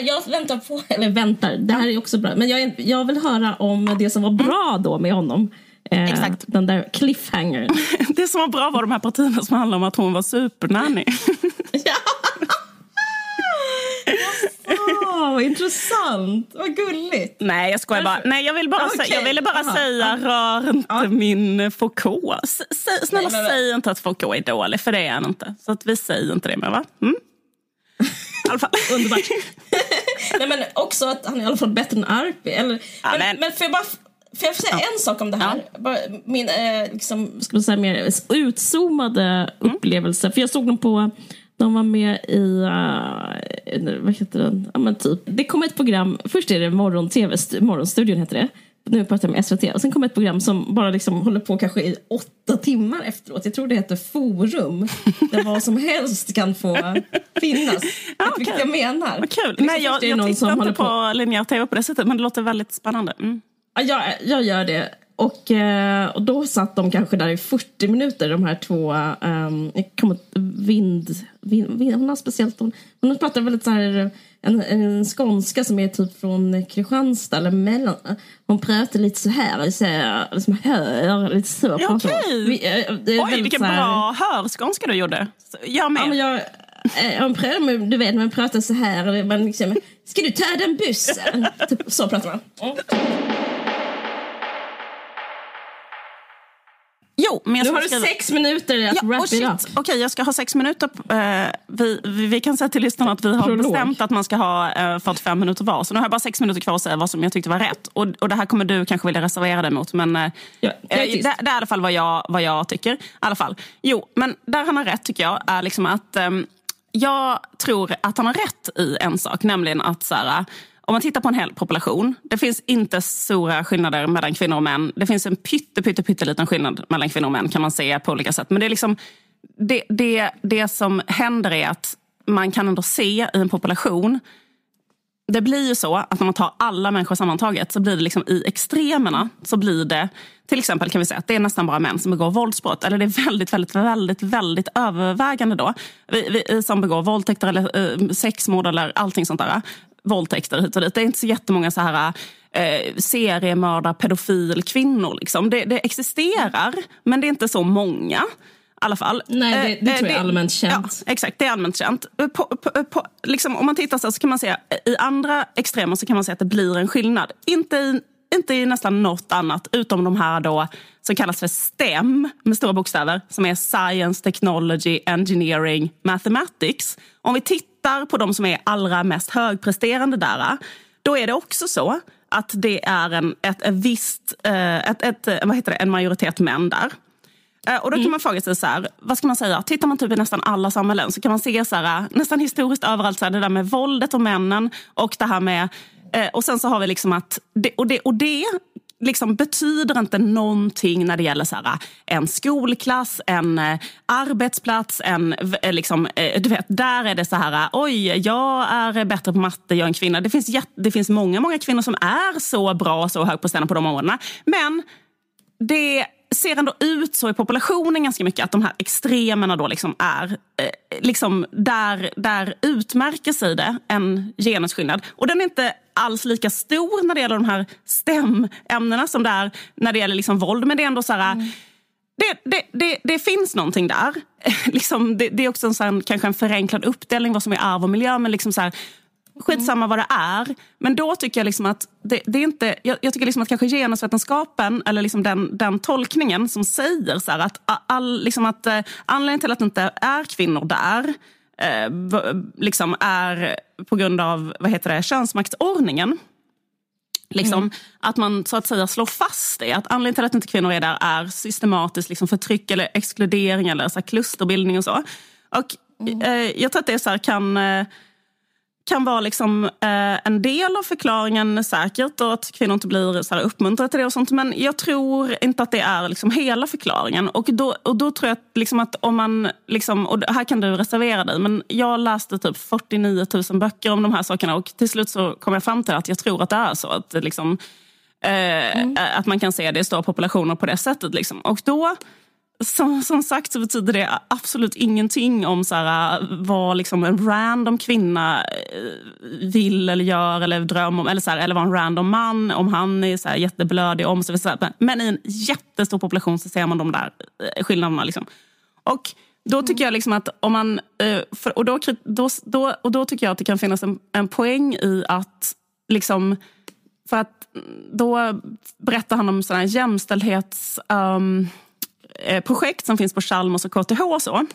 jag väntar på, <laughs> eller väntar, det här är också bra. Men jag, jag vill höra om det som var bra då med honom. Eh, Exakt. Den där cliffhangern. <laughs> det som var bra var de här partierna som handlade om att hon var supernanny. <laughs> ja. Jaså, vad intressant. Vad gulligt. Nej, jag skojar bara. Nej, jag, vill bara okay. jag ville bara Aha. säga, rör inte ja. min Foucault. S snälla, Nej, men... säg inte att Foucault är dålig, för det är han inte. Så att vi säger inte det mer, va? Mm? <laughs> Underbart. <laughs> Nej, men också att han är i alla fall bättre än Arpi. Eller, ja, men, men, men får jag bara Får jag säga ja. en sak om det här? Ja. Min eh, liksom, ska man säga, mer utzoomade mm. upplevelse. För jag såg den på De var med i, uh, vad heter den? Ja, men typ. Det kom ett program, först är det morgon-tv, Morgonstudion heter det. Nu pratar jag med SVT. Och sen kom ett program som bara liksom håller på kanske i åtta timmar efteråt. Jag tror det heter Forum. Där vad som helst kan få finnas. <laughs> ja, okay. Vilket jag menar. Vad kul. Nej, jag, jag tittar inte på, på linjär tv på det sättet men det låter väldigt spännande. Mm. Ja, jag, jag gör det. Och, eh, och då satt de kanske där i 40 minuter, de här två... Um, vind, vind, vind, hon har speciellt... Hon, hon pratar väldigt så här... En, en skånska som är typ från Kristianstad eller mellan... Hon pratar lite så här, så här liksom hör, lite så. Ja, Okej! Okay. Oj, vilken här, bra hörskånska du gjorde. Jag med. Ja, men jag, hon pratar, du vet, man pratar så här. Man liksom, Ska du ta den bussen? typ, så pratar man. Mm. Jo, men nu har du sex minuter att ja, wrap it up. Okej, okay, jag ska ha sex minuter. Uh, vi, vi, kan säga till lyssnarna att vi har Prolog. bestämt att man ska ha uh, eh, 45 minuter var. Så nu har jag bara sex minuter kvar att säga vad som jag tyckte var rätt. Och, och det här kommer du kanske vilja reservera dig mot. Men uh, ja, det, är det, det, är i alla fall vad jag, vad jag tycker. I alla fall. Jo, men där han har rätt tycker jag är liksom att um, jag tror att han har rätt i en sak, nämligen att så här, om man tittar på en hel population, det finns inte stora skillnader mellan kvinnor och män. Det finns en pytte, pytte, pytteliten skillnad mellan kvinnor och män kan man se på olika sätt. Men det, är liksom, det, det, det som händer är att man kan ändå se i en population det blir ju så att när man tar alla människor sammantaget så blir det liksom i extremerna så blir det till exempel kan vi säga att det är nästan bara män som begår våldsbrott. Eller det är väldigt, väldigt, väldigt, väldigt övervägande då. Vi, vi, som begår våldtäkter eller eh, sexmord eller allting sånt där våldtäkter hit och dit. Det är inte så jättemånga så här eh, seriemördar, pedofil kvinnor. Liksom. Det, det, existerar, men det är inte så många. I alla fall. Nej, det, det eh, tror jag är allmänt känt. Ja, exakt, det är allmänt känt. På, på, på, liksom, om man tittar så, så kan man se i andra extremer så kan man se att det blir en skillnad. Inte i, inte i nästan något annat, utom de här då som kallas för STEM med stora bokstäver, som är Science, Technology, Engineering, Mathematics. Om vi tittar på de som är allra mest högpresterande där, då är det också så att det är en, ett, ett visst, eh, ett, ett, vad heter det, en majoritet män där. Eh, och då kan mm. man fråga sig, så här, vad ska man säga, tittar man typ i nästan alla samhällen så kan man se så här, nästan historiskt överallt så här, det där med våldet och männen och det här med Eh, och sen så har vi liksom att, och det, och det liksom betyder inte någonting när det gäller så här, en skolklass, en eh, arbetsplats, en, eh, liksom, eh, du vet, där är det så här, oj, jag är bättre på matte, jag är en kvinna. Det finns, det finns många, många kvinnor som är så bra och så högpresterande på de områdena. Men det ser ändå ut så i populationen ganska mycket att de här extremerna då liksom är, eh, liksom där, där utmärker sig det en genusskillnad. Och den är inte alls lika stor när det gäller de här STEM-ämnena som det är när det gäller liksom våld. Men det är ändå så här, mm. det, det, det, det, finns någonting där. <laughs> liksom, det, är också en, sån, kanske en förenklad uppdelning vad som är arv och miljö. Men liksom så här, skitsamma mm. vad det är. Men då tycker jag liksom att det, det är inte, jag, jag, tycker liksom att kanske genusvetenskapen eller liksom den, den tolkningen som säger så att, all, liksom att uh, anledningen till att det inte är kvinnor där uh, liksom är på grund av vad heter det, könsmaktsordningen. Liksom, mm. Att man så att säga slår fast det. Att anledningen till att inte kvinnor är där är systematiskt liksom förtryck eller exkludering eller så klusterbildning och så. Och, mm. eh, jag tror att det så kan eh, kan vara liksom, eh, en del av förklaringen säkert och att kvinnor inte blir så här uppmuntrade till det och sånt. Men jag tror inte att det är liksom hela förklaringen. Och då, och då tror jag att, liksom att om man, liksom, och här kan du reservera dig, men jag läste typ 49 000 böcker om de här sakerna och till slut så kom jag fram till att jag tror att det är så. Att, liksom, eh, mm. att man kan se det i stora populationer på det sättet. Liksom. Och då som, som sagt så betyder det absolut ingenting om så här, vad liksom en random kvinna eh, vill eller gör eller drömmer om. Eller, så här, eller vad en random man, om han är så här jätteblödig om sig. Men i en jättestor population så ser man de där eh, skillnaderna. Liksom. Och då tycker jag liksom att om man... Eh, och, då, då, då, och då tycker jag att det kan finnas en, en poäng i att liksom... För att då berättar han om sådana jämställdhets... Um, projekt som finns på Chalmers och KTH och så.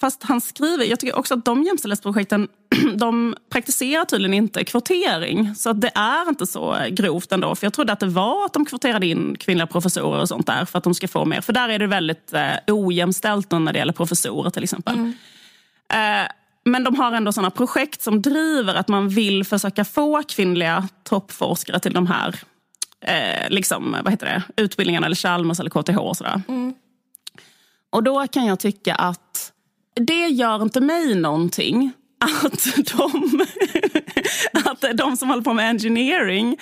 Fast han skriver, jag tycker också att de jämställdhetsprojekten <clears throat> de praktiserar tydligen inte kvotering. Så det är inte så grovt ändå. För jag trodde att det var att de kvoterade in kvinnliga professorer och sånt där för att de ska få mer. För där är det väldigt eh, ojämställt när det gäller professorer till exempel. Mm. Eh, men de har ändå såna projekt som driver att man vill försöka få kvinnliga toppforskare till de här eh, liksom, vad heter det, utbildningarna, eller Chalmers eller KTH. Och, sådär. Mm och då kan jag tycka att det gör inte mig någonting att <laughs> de, att de som håller på med engineering,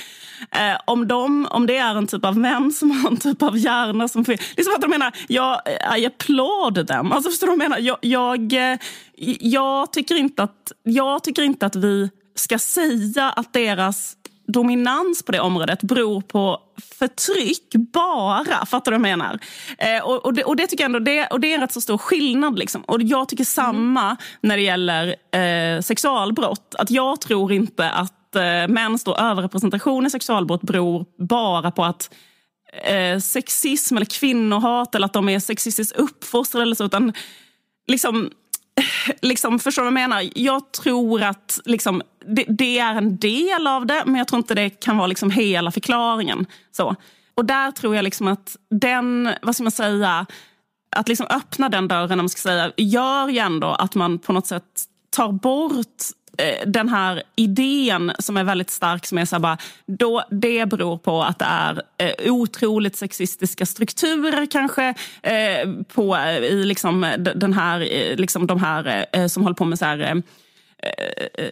eh, om, de, om det är en typ av män som har en typ av hjärna som... Det är som att de menar, jag, I applaud. Alltså förstår du vad jag menar? Jag, jag, eh, jag, tycker inte att, jag tycker inte att vi ska säga att deras dominans på det området beror på förtryck bara. Fattar du vad jag menar? Eh, och, och, det, och, det, tycker jag ändå, det, och det är en rätt så stor skillnad. Liksom. Och jag tycker samma mm. när det gäller eh, sexualbrott. Att jag tror inte att eh, mäns överrepresentation i sexualbrott beror bara på att eh, sexism eller kvinnohat eller att de är sexistiskt uppfostrade eller så. Utan liksom, <laughs> liksom, förstår du vad jag menar? Jag tror att liksom, det, det, är en del av det, men jag tror inte det kan vara liksom hela förklaringen. Så. Och där tror jag liksom att den, vad ska man säga, att liksom öppna den dörren, om man ska säga, gör ju ändå att man på något sätt tar bort eh, den här idén som är väldigt stark som är så här bara, då, det beror på att det är eh, otroligt sexistiska strukturer kanske eh, på, eh, i liksom, den här, eh, liksom de här eh, som håller på med så här,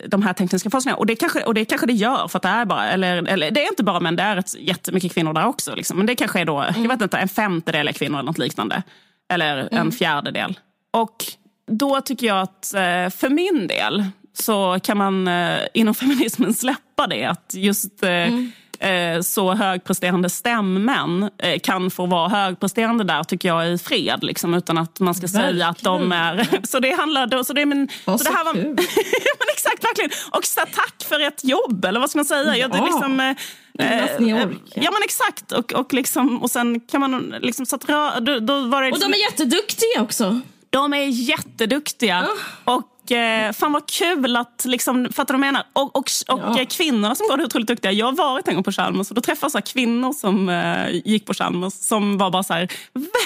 de här tekniska forskningarna. Och det, kanske, och det kanske det gör, för att det är bara, eller, eller det är inte bara män, det är ett, jättemycket kvinnor där också. Liksom. Men det kanske är då, mm. jag vet inte, en femtedel är kvinnor eller något liknande. Eller en mm. fjärdedel. Och då tycker jag att för min del så kan man eh, inom feminismen släppa det. Att just eh, mm. Eh, så högpresterande stämmän eh, kan få vara högpresterande där tycker jag i fred. Liksom, utan att man ska verkligen. säga att de är... <laughs> så det handlar... Så det, men, så, så det här var, <laughs> men exakt, verkligen. Och så, tack för ett jobb, eller vad ska man säga? Ja. det liksom, eh, ja men exakt. Och, och, liksom, och sen kan man liksom... Så att, då, då var det liksom, och de är jätteduktiga också. De är jätteduktiga. Oh. Och eh, fan vad kul att, liksom, fattar du vad jag menar? Och, och, och ja. kvinnorna som går det otroligt duktiga. Jag har varit en gång på Chalmers och då träffade jag kvinnor som eh, gick på Chalmers som var bara så här,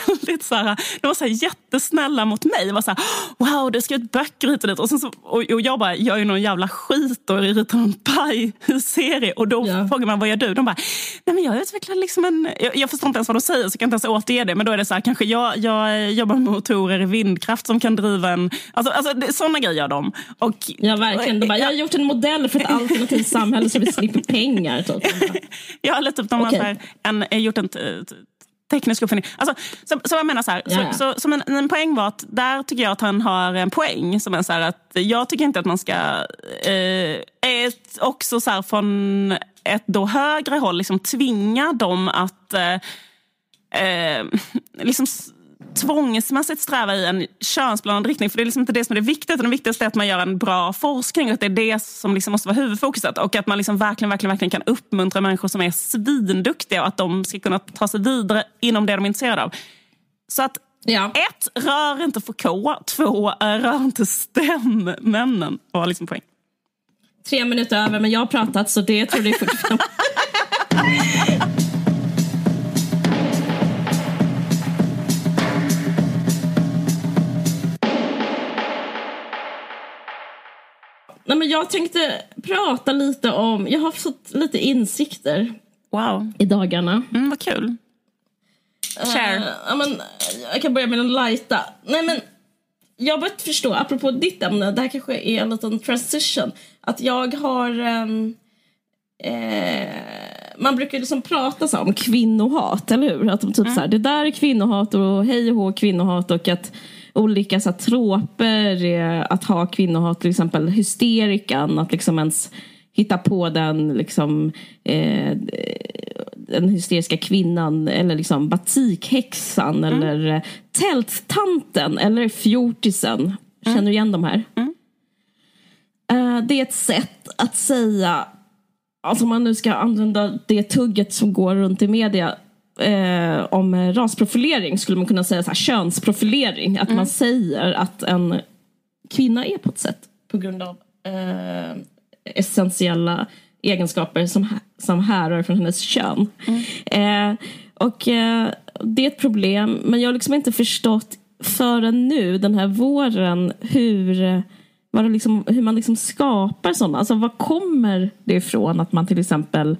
väldigt så här, de var så här, jättesnälla mot mig. De var så här, wow, du ska ut böcker hit och dit. Och, så, och, och jag bara, jag är någon jävla skit och ritar en paj-serie. Och då ja. frågar man, vad gör du? De bara, nej men jag utvecklar liksom en... Jag, jag förstår inte ens vad de säger så jag kan inte ens återge det. Men då är det så här, kanske jag, jag jobbar med motorer i vindkraft som kan driva en... Alltså, alltså sådana grejer gör de. Och, ja, verkligen. De bara, jag har gjort en modell för ett alternativt samhälle så vi slipper pengar. <laughs> Typ. jag har typ, de okay. har en, gjort en teknisk uppfinning. Alltså, så, så jag menar så här, yeah. så, så, en, en poäng var att där tycker jag att han har en poäng. Som är så här, att jag tycker inte att man ska, eh, ett, också så här, från ett då högre håll, liksom tvinga dem att eh, eh, liksom tvångsmässigt sträva i en könsblandad riktning. För det är liksom inte det som är det viktigaste. Det viktigaste är att man gör en bra forskning att det är det som liksom måste vara huvudfokuset. Och att man liksom verkligen, verkligen, verkligen kan uppmuntra människor som är svinduktiga och att de ska kunna ta sig vidare inom det de är intresserade av. Så att ja. ett, rör inte Foucault. Två, rör inte stämmännen. var liksom poäng. Tre minuter över, men jag har pratat så det tror jag är 45. <laughs> Nej, men jag tänkte prata lite om, jag har fått lite insikter wow. i dagarna. Mm, vad kul. Share. Uh, ja, men, jag kan börja med den lighta. Nej, men, jag har börjat förstå, apropå ditt ämne, det här kanske är en liten transition. Att jag har... Um, eh, man brukar liksom prata så om kvinnohat, eller hur? Att de typ mm. så här, det där är kvinnohat och hej och hå kvinnohat och att olika så här, troper är att ha kvinnohat, till exempel hysterikan, att liksom ens hitta på den liksom eh, den hysteriska kvinnan eller liksom batikhäxan mm. eller eh, tälttanten eller fjortisen. Mm. Känner du igen de här? Mm. Uh, det är ett sätt att säga, alltså om man nu ska använda det tugget som går runt i media, eh, om rasprofilering skulle man kunna säga så här, könsprofilering. Att mm. man säger att en kvinna är på ett sätt på grund av eh, essentiella egenskaper som, som härrör från hennes kön. Mm. Eh, och eh, det är ett problem, men jag har liksom inte förstått förrän nu, den här våren, hur, vad det liksom, hur man liksom skapar sådana. Alltså vad kommer det ifrån att man till exempel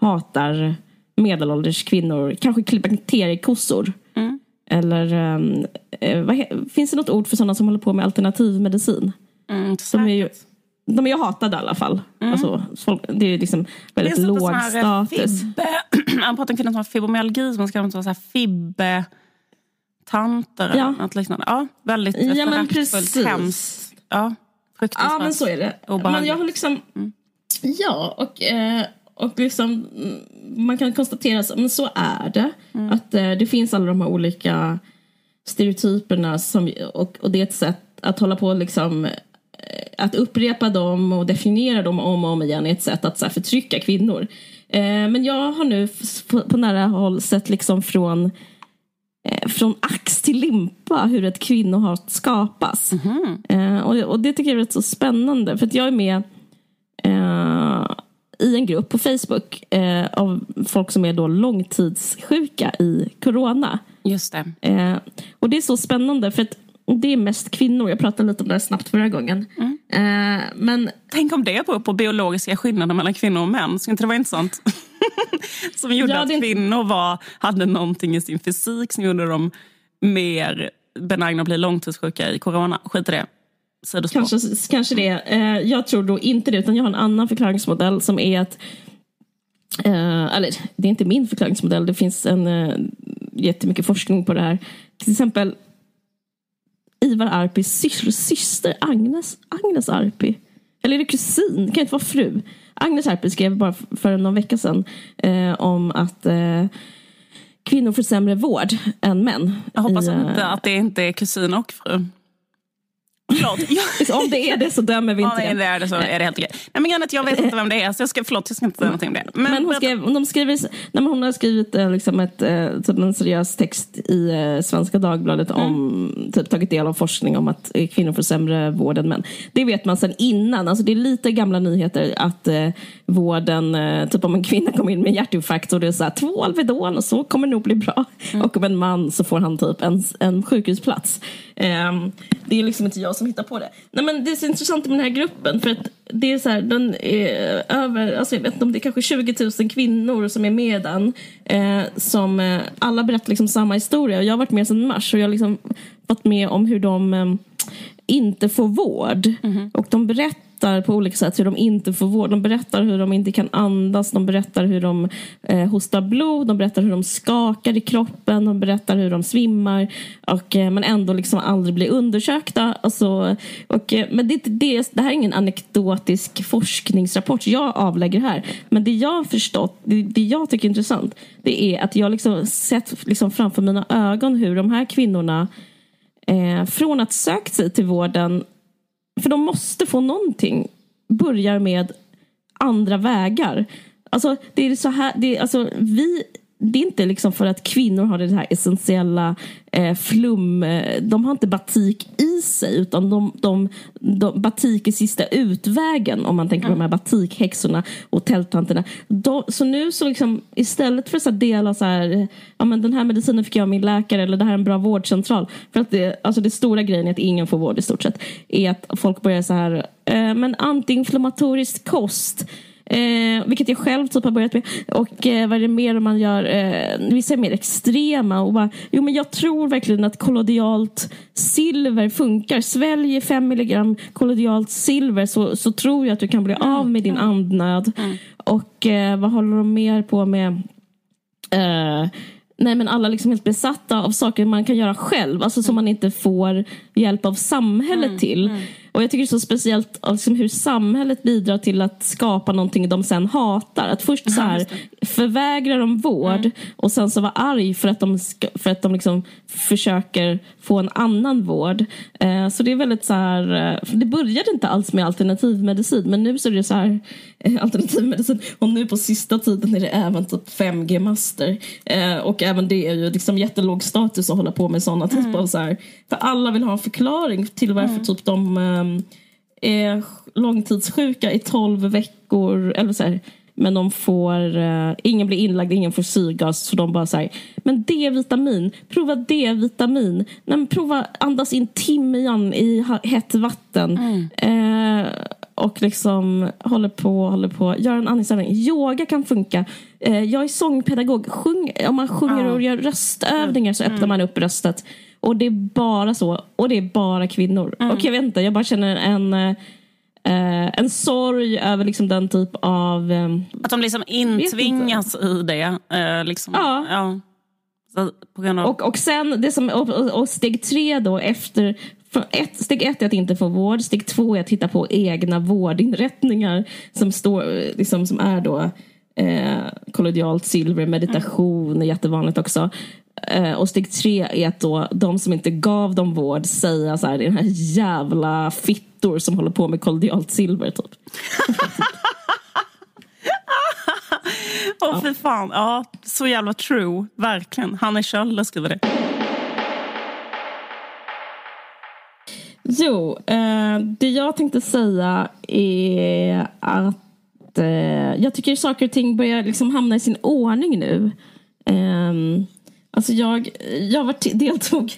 hatar medelålders kvinnor, kanske klimakteriekossor? Mm. Eller um, vad, finns det något ord för sådana som håller på med alternativmedicin? Mm, de är ju de är ju hatade i alla fall. Mm. Alltså, folk, det är liksom väldigt det är låg eh, status. Han <clears throat> pratar om kvinnor som har fibromyalgi, så man ska vara fibbe tanter ja. eller något liknande. Ja, väldigt ja, föraktfullt, hemskt. Ja, ja, men så är det. Men jag har liksom... Mm. Ja, och, eh, och liksom, man kan konstatera så, men så är det. Mm. Att eh, det finns alla de här olika stereotyperna som, och, och det är ett sätt att hålla på liksom att upprepa dem och definiera dem om och om igen är ett sätt att så här, förtrycka kvinnor. Eh, men jag har nu på, på nära håll sett liksom från eh, från ax till limpa hur ett kvinnohat skapas. Mm -hmm. eh, och, och, det tycker jag är rätt så spännande för att jag är med eh, i en grupp på Facebook eh, av folk som är då långtidssjuka i corona. Just det. Eh, och det är så spännande för att det är mest kvinnor. Jag pratade lite om det snabbt förra gången. Mm. Eh, men... Tänk om det beror på biologiska skillnader mellan kvinnor och män. Skulle inte det vara intressant? <laughs> som gjorde ja, det... att kvinnor var, hade någonting i sin fysik som gjorde dem mer benägna att bli långtidssjuka i corona. Skit i det. Kanske, kanske det. Eh, jag tror då inte det, utan jag har en annan förklaringsmodell som är att Uh, eller det är inte min förklaringsmodell, det finns en uh, jättemycket forskning på det här. Till exempel Ivar Arpis syster Agnes, Agnes Arpi. Eller är det kusin? Det kan inte vara fru. Agnes Arpi skrev bara för någon vecka sedan eh, om att eh, kvinnor får sämre vård än män. Jag hoppas i, inte att det inte är kusin och fru. Förlåt. Om det är det så dömer vi inte ja, det. Är det så är det helt okej. Nej, men att jag vet inte vem det är, så jag ska, förlåt, jag ska inte säga någonting om det. Men, men hon, skrev, de skriver, nej, hon har skrivit eh, liksom ett, eh, typ en seriös text i eh, Svenska Dagbladet mm. om, typ tagit del av forskning om att kvinnor får sämre vård än män. Det vet man sedan innan, alltså det är lite gamla nyheter att eh, vården, typ om en kvinna kommer in med hjärtinfarkt och det är så här, två Alvedon och så kommer det nog bli bra. Mm. Och om en man så får han typ en, en sjukhusplats. Um, det är liksom inte jag som hittar på det. Nej, men det är så intressant med den här gruppen för att det är så här, den är över, alltså jag vet inte om det är kanske 20 000 kvinnor som är med den. Eh, som eh, alla berättar liksom samma historia och jag har varit med sedan mars och jag har liksom varit med om hur de eh, inte får vård. Mm -hmm. Och de berättar berättar på olika sätt hur de inte får vård. De berättar hur de inte kan andas, de berättar hur de eh, hostar blod, de berättar hur de skakar i kroppen, de berättar hur de svimmar och, eh, men ändå liksom aldrig blir undersökta. Alltså, och, eh, men det, det, det här är ingen anekdotisk forskningsrapport jag avlägger här. Men det jag har förstått, det, det jag tycker är intressant, det är att jag liksom sett liksom framför mina ögon hur de här kvinnorna eh, från att sökt sig till vården för de måste få någonting. Börjar med andra vägar. Alltså, det är så här, det är, alltså, vi det är inte liksom för att kvinnor har det här essentiella eh, flum, eh, de har inte batik i sig utan de, de, de, batik är sista utvägen om man tänker på de här batikhäxorna och tälttanterna. De, så nu så liksom istället för att dela så här, ja men den här medicinen fick jag av min läkare eller det här är en bra vårdcentral. För att det, alltså det stora grejen är att ingen får vård i stort sett. Är att folk börjar så här, eh, men antiinflammatorisk kost Eh, vilket jag själv typ har börjat med. Och eh, vad är det mer man gör? Eh, vissa är mer extrema. Och bara, jo, men jag tror verkligen att kollodialt silver funkar. Svälj 5 milligram kollodialt silver så, så tror jag att du kan bli mm. av med din andnöd. Mm. Och eh, vad håller de mer på med? Eh, nej men alla liksom helt besatta av saker man kan göra själv, alltså som man inte får hjälp av samhället mm, till. Mm. Och jag tycker det är så speciellt liksom, hur samhället bidrar till att skapa någonting de sen hatar. Att först så här, förvägra dem vård mm. och sen så vara arg för att de, för att de liksom försöker få en annan vård. Eh, så det är väldigt så här, eh, det började inte alls med alternativmedicin men nu så är det så här eh, alternativmedicin och nu på sista tiden är det även typ 5G-master. Eh, och även det är ju liksom jättelåg status att hålla på med sådana mm. typer av så här, för alla vill ha en förklaring till varför mm. typ de är långtidssjuka i 12 veckor eller så här, men de får, uh, ingen blir inlagd, ingen får syrgas. Så de bara säger men D-vitamin, prova D-vitamin. Nej, men prova andas in timjan i hett vatten. Mm. Uh, och liksom håller på, håller på, gör en andningsövning. Yoga kan funka. Uh, jag är sångpedagog. Sjung, om man sjunger och gör röstövningar så öppnar mm. man upp röstet. Och det är bara så. Och det är bara kvinnor. Mm. Och jag vet inte, jag bara känner en Eh, en sorg över liksom den typ av... Eh, att de liksom intvingas i det. Eh, liksom, ja. ja. Av... och, och sen, det som, och, och, steg tre då efter ett, steg ett är att inte få vård. Steg två är att hitta på egna vårdinrättningar som, står, liksom, som är då eh, kollodialt silver, meditation mm. är jättevanligt också. Eh, och steg tre är att då de som inte gav dem vård säga så här, det är den här jävla fittor som håller på med kollodialt silver typ. <laughs> Åh oh, fy fan, ja så jävla true, verkligen. Hanne Kjöller skriver det. Jo, eh, det jag tänkte säga är att eh, jag tycker saker och ting börjar liksom hamna i sin ordning nu. Eh, Alltså jag, jag var <laughs> deltog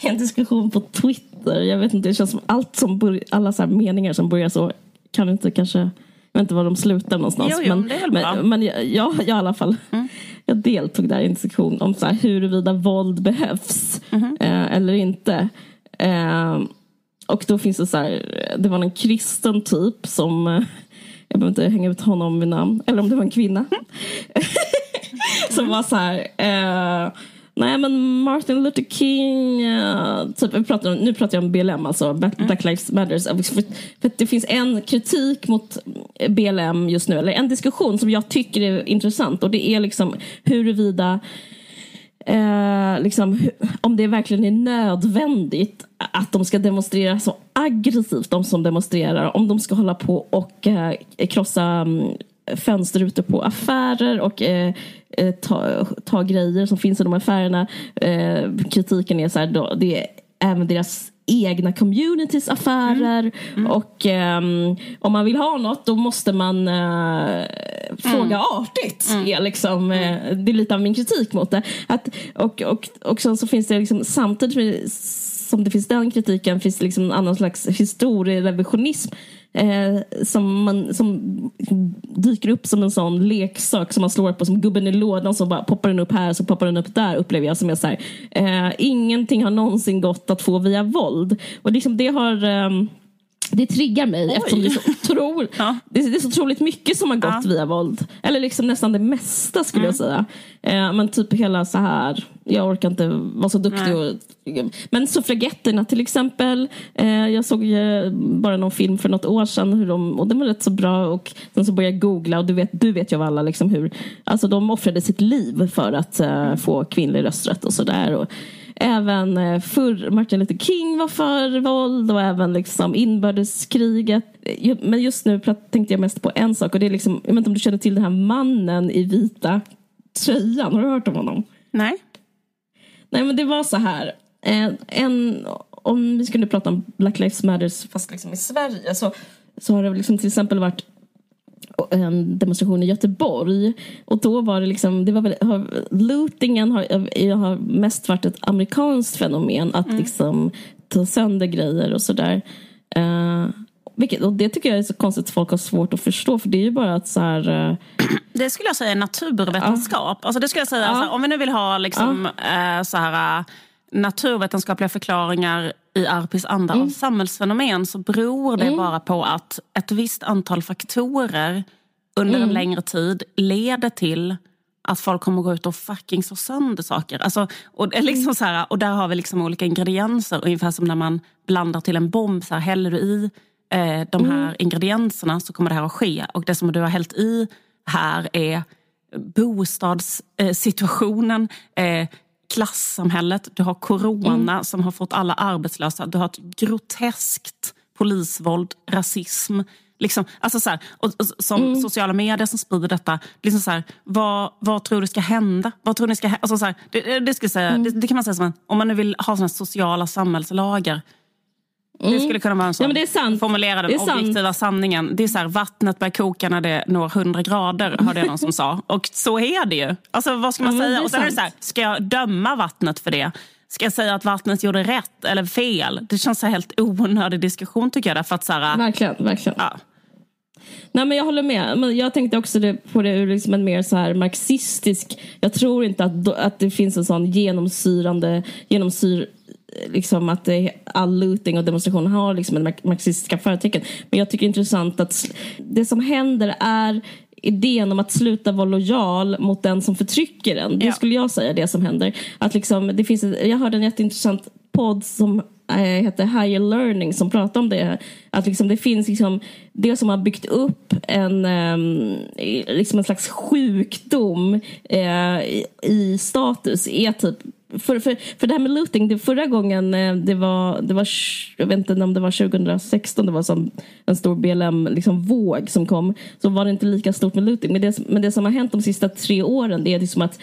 i en diskussion på Twitter. Jag vet inte, det känns som allt som börjar, alla så meningar som börjar så kan inte kanske, jag vet inte var de slutar någonstans. Jo, jo, men, men, men jag, jag, <laughs> i alla fall. Mm. Jag deltog där i en diskussion om så här, huruvida våld behövs mm. eh, eller inte. Eh, och då finns det så här, det var en kristen typ som, eh, jag behöver inte hänga ut honom med namn, eller om det var en kvinna. <laughs> som var så här... Eh, nej men Martin Luther King, uh, typ, pratar om, nu pratar jag om BLM, alltså Black mm. Lives Matter. För, för det finns en kritik mot BLM just nu, eller en diskussion som jag tycker är intressant och det är liksom huruvida Eh, liksom, om det verkligen är nödvändigt att de ska demonstrera så aggressivt, de som demonstrerar. Om de ska hålla på och eh, krossa mm, fönsterrutor på affärer och eh, eh, ta, ta grejer som finns i de affärerna. Eh, kritiken är så här, då, det är även deras egna communities affärer mm. Mm. och um, om man vill ha något då måste man uh, fråga mm. artigt. Mm. Är liksom, uh, det är lite av min kritik mot det. Att, och, och, och sen så finns det liksom samtidigt som det finns den kritiken finns det liksom en annan slags historierevisionism eh, som, man, som dyker upp som en sån leksak som man slår på som gubben i lådan så bara poppar den upp här så poppar den upp där upplever jag som är så här, eh, ingenting har någonsin gått att få via våld. Och liksom det har eh, det triggar mig Oj. eftersom det är, så otroligt, ja. det, är, det är så otroligt mycket som har gått ja. via våld. Eller liksom nästan det mesta skulle mm. jag säga. Eh, men typ hela så här, jag orkar inte vara så duktig. Och, men suffragetterna till exempel. Eh, jag såg bara någon film för något år sedan hur de, och den var rätt så bra. Och sen så började jag googla och du vet, du vet ju av alla liksom hur, alltså de offrade sitt liv för att eh, få kvinnlig rösträtt och sådär. Även eh, för Martin Luther King var för våld och även liksom inbördeskriget. Men just nu tänkte jag mest på en sak och det är liksom, jag vet inte om du känner till den här mannen i vita tröjan. Har du hört om honom? Nej. Nej men det var så här. Eh, en, om vi skulle prata om Black Lives Matters fast liksom i Sverige så, så har det liksom till exempel varit en demonstration i Göteborg. Och då var det liksom, det var väl, lootingen har, har mest varit ett amerikanskt fenomen. Att mm. liksom ta sönder grejer och sådär. Uh, vilket, och det tycker jag är så konstigt att folk har svårt att förstå. För det är ju bara att så här, uh, <clears throat> Det skulle jag säga är naturvetenskap. Uh, alltså det skulle jag säga, uh, alltså, om vi nu vill ha liksom, uh. så här, naturvetenskapliga förklaringar i Arpis anda mm. av samhällsfenomen så beror det mm. bara på att ett visst antal faktorer under mm. en längre tid leder till att folk kommer gå ut och fucking slå sönder saker. Alltså, och, liksom mm. så här, och där har vi liksom olika ingredienser, ungefär som när man blandar till en bomb. Så här, häller du i eh, de här mm. ingredienserna så kommer det här att ske. Och det som du har hällt i här är bostadssituationen, eh, klassamhället, du har corona mm. som har fått alla arbetslösa, du har ett groteskt polisvåld, rasism. Liksom, alltså så här, och, och, som mm. sociala medier som sprider detta. Liksom så här, vad, vad tror du ska hända? Vad tror ni ska alltså så här, det, det, ska säga, mm. det, det, kan man säga som en, om man nu vill ha såna sociala samhällslagar. Mm. Det skulle kunna vara en sån. Ja, det är sant. Formulera den objektiva sant. sanningen. Det är så här, vattnet börjar koka när det når 100 grader, hörde jag någon som sa. Och så är det ju. Alltså vad ska man ja, säga? Och sen sant. är det så här, ska jag döma vattnet för det? Ska jag säga att vattnet gjorde rätt eller fel? Det känns så helt onödig diskussion tycker jag. Därför att så här, verkligen, verkligen. Ja. Nej men jag håller med. Men jag tänkte också på det ur liksom en mer så här marxistisk... Jag tror inte att, att det finns en sån genomsyrande... Genomsyr, liksom att det, all looting och demonstration har liksom en marxistiska förtecken. Men jag tycker det är intressant att det som händer är idén om att sluta vara lojal mot den som förtrycker en. Det ja. skulle jag säga det som händer. Att liksom, det finns jag hörde en jätteintressant podd som äh, heter Higher Learning som pratar om det. Att liksom det finns liksom det som har byggt upp en, um, liksom en slags sjukdom i, i status är typ för, för, för det här med looting, det förra gången eh, det var, det var, jag vet inte om det var 2016, det var som en stor BLM-våg liksom, som kom, så var det inte lika stort med looting. Men det, men det som har hänt de sista tre åren, det är liksom att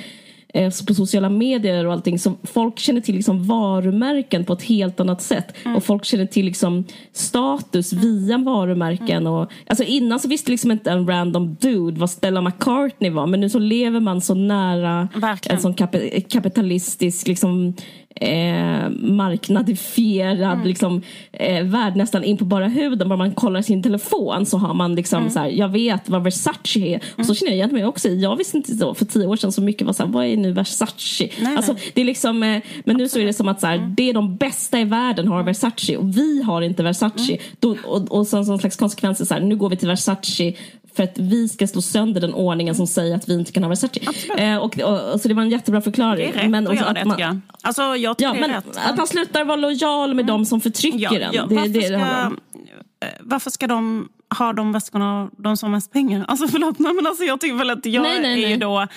på sociala medier och allting. Så folk känner till liksom varumärken på ett helt annat sätt. Mm. Och folk känner till liksom status via varumärken. Mm. Och, alltså innan så visste liksom inte en random dude vad Stella McCartney var. Men nu så lever man så nära Verkligen. en sån kap kapitalistisk liksom, eh, marknadifierad mm. liksom, eh, värld nästan in på bara huden. Bara man kollar sin telefon så har man liksom mm. så här, jag vet vad Versace är. Och så mm. känner jag igen mig också Jag visste inte så för tio år sedan så mycket var så här, vad är nu Versace? Nej, alltså, nej. Det är liksom, eh, men nu så är det som att så här, mm. det är de bästa i världen har Versace och vi har inte Versace. Mm. Då, och, och så, som slags konsekvenser så här, nu går vi till Versace för att vi ska slå sönder den ordningen som säger att vi inte kan ha Versace. Eh, och, och, och, så det var en jättebra förklaring. Det är rätt men, att göra det tycker jag. Alltså, jag tycker ja, men, rätt. Att han slutar vara lojal med mm. de som förtrycker ja, en. Ja, det, varför, det, ska, det eh, varför ska de ha de väskorna, de som har mest pengar? Alltså förlåt, nej, men alltså, jag tycker väl att jag nej, nej, är ju då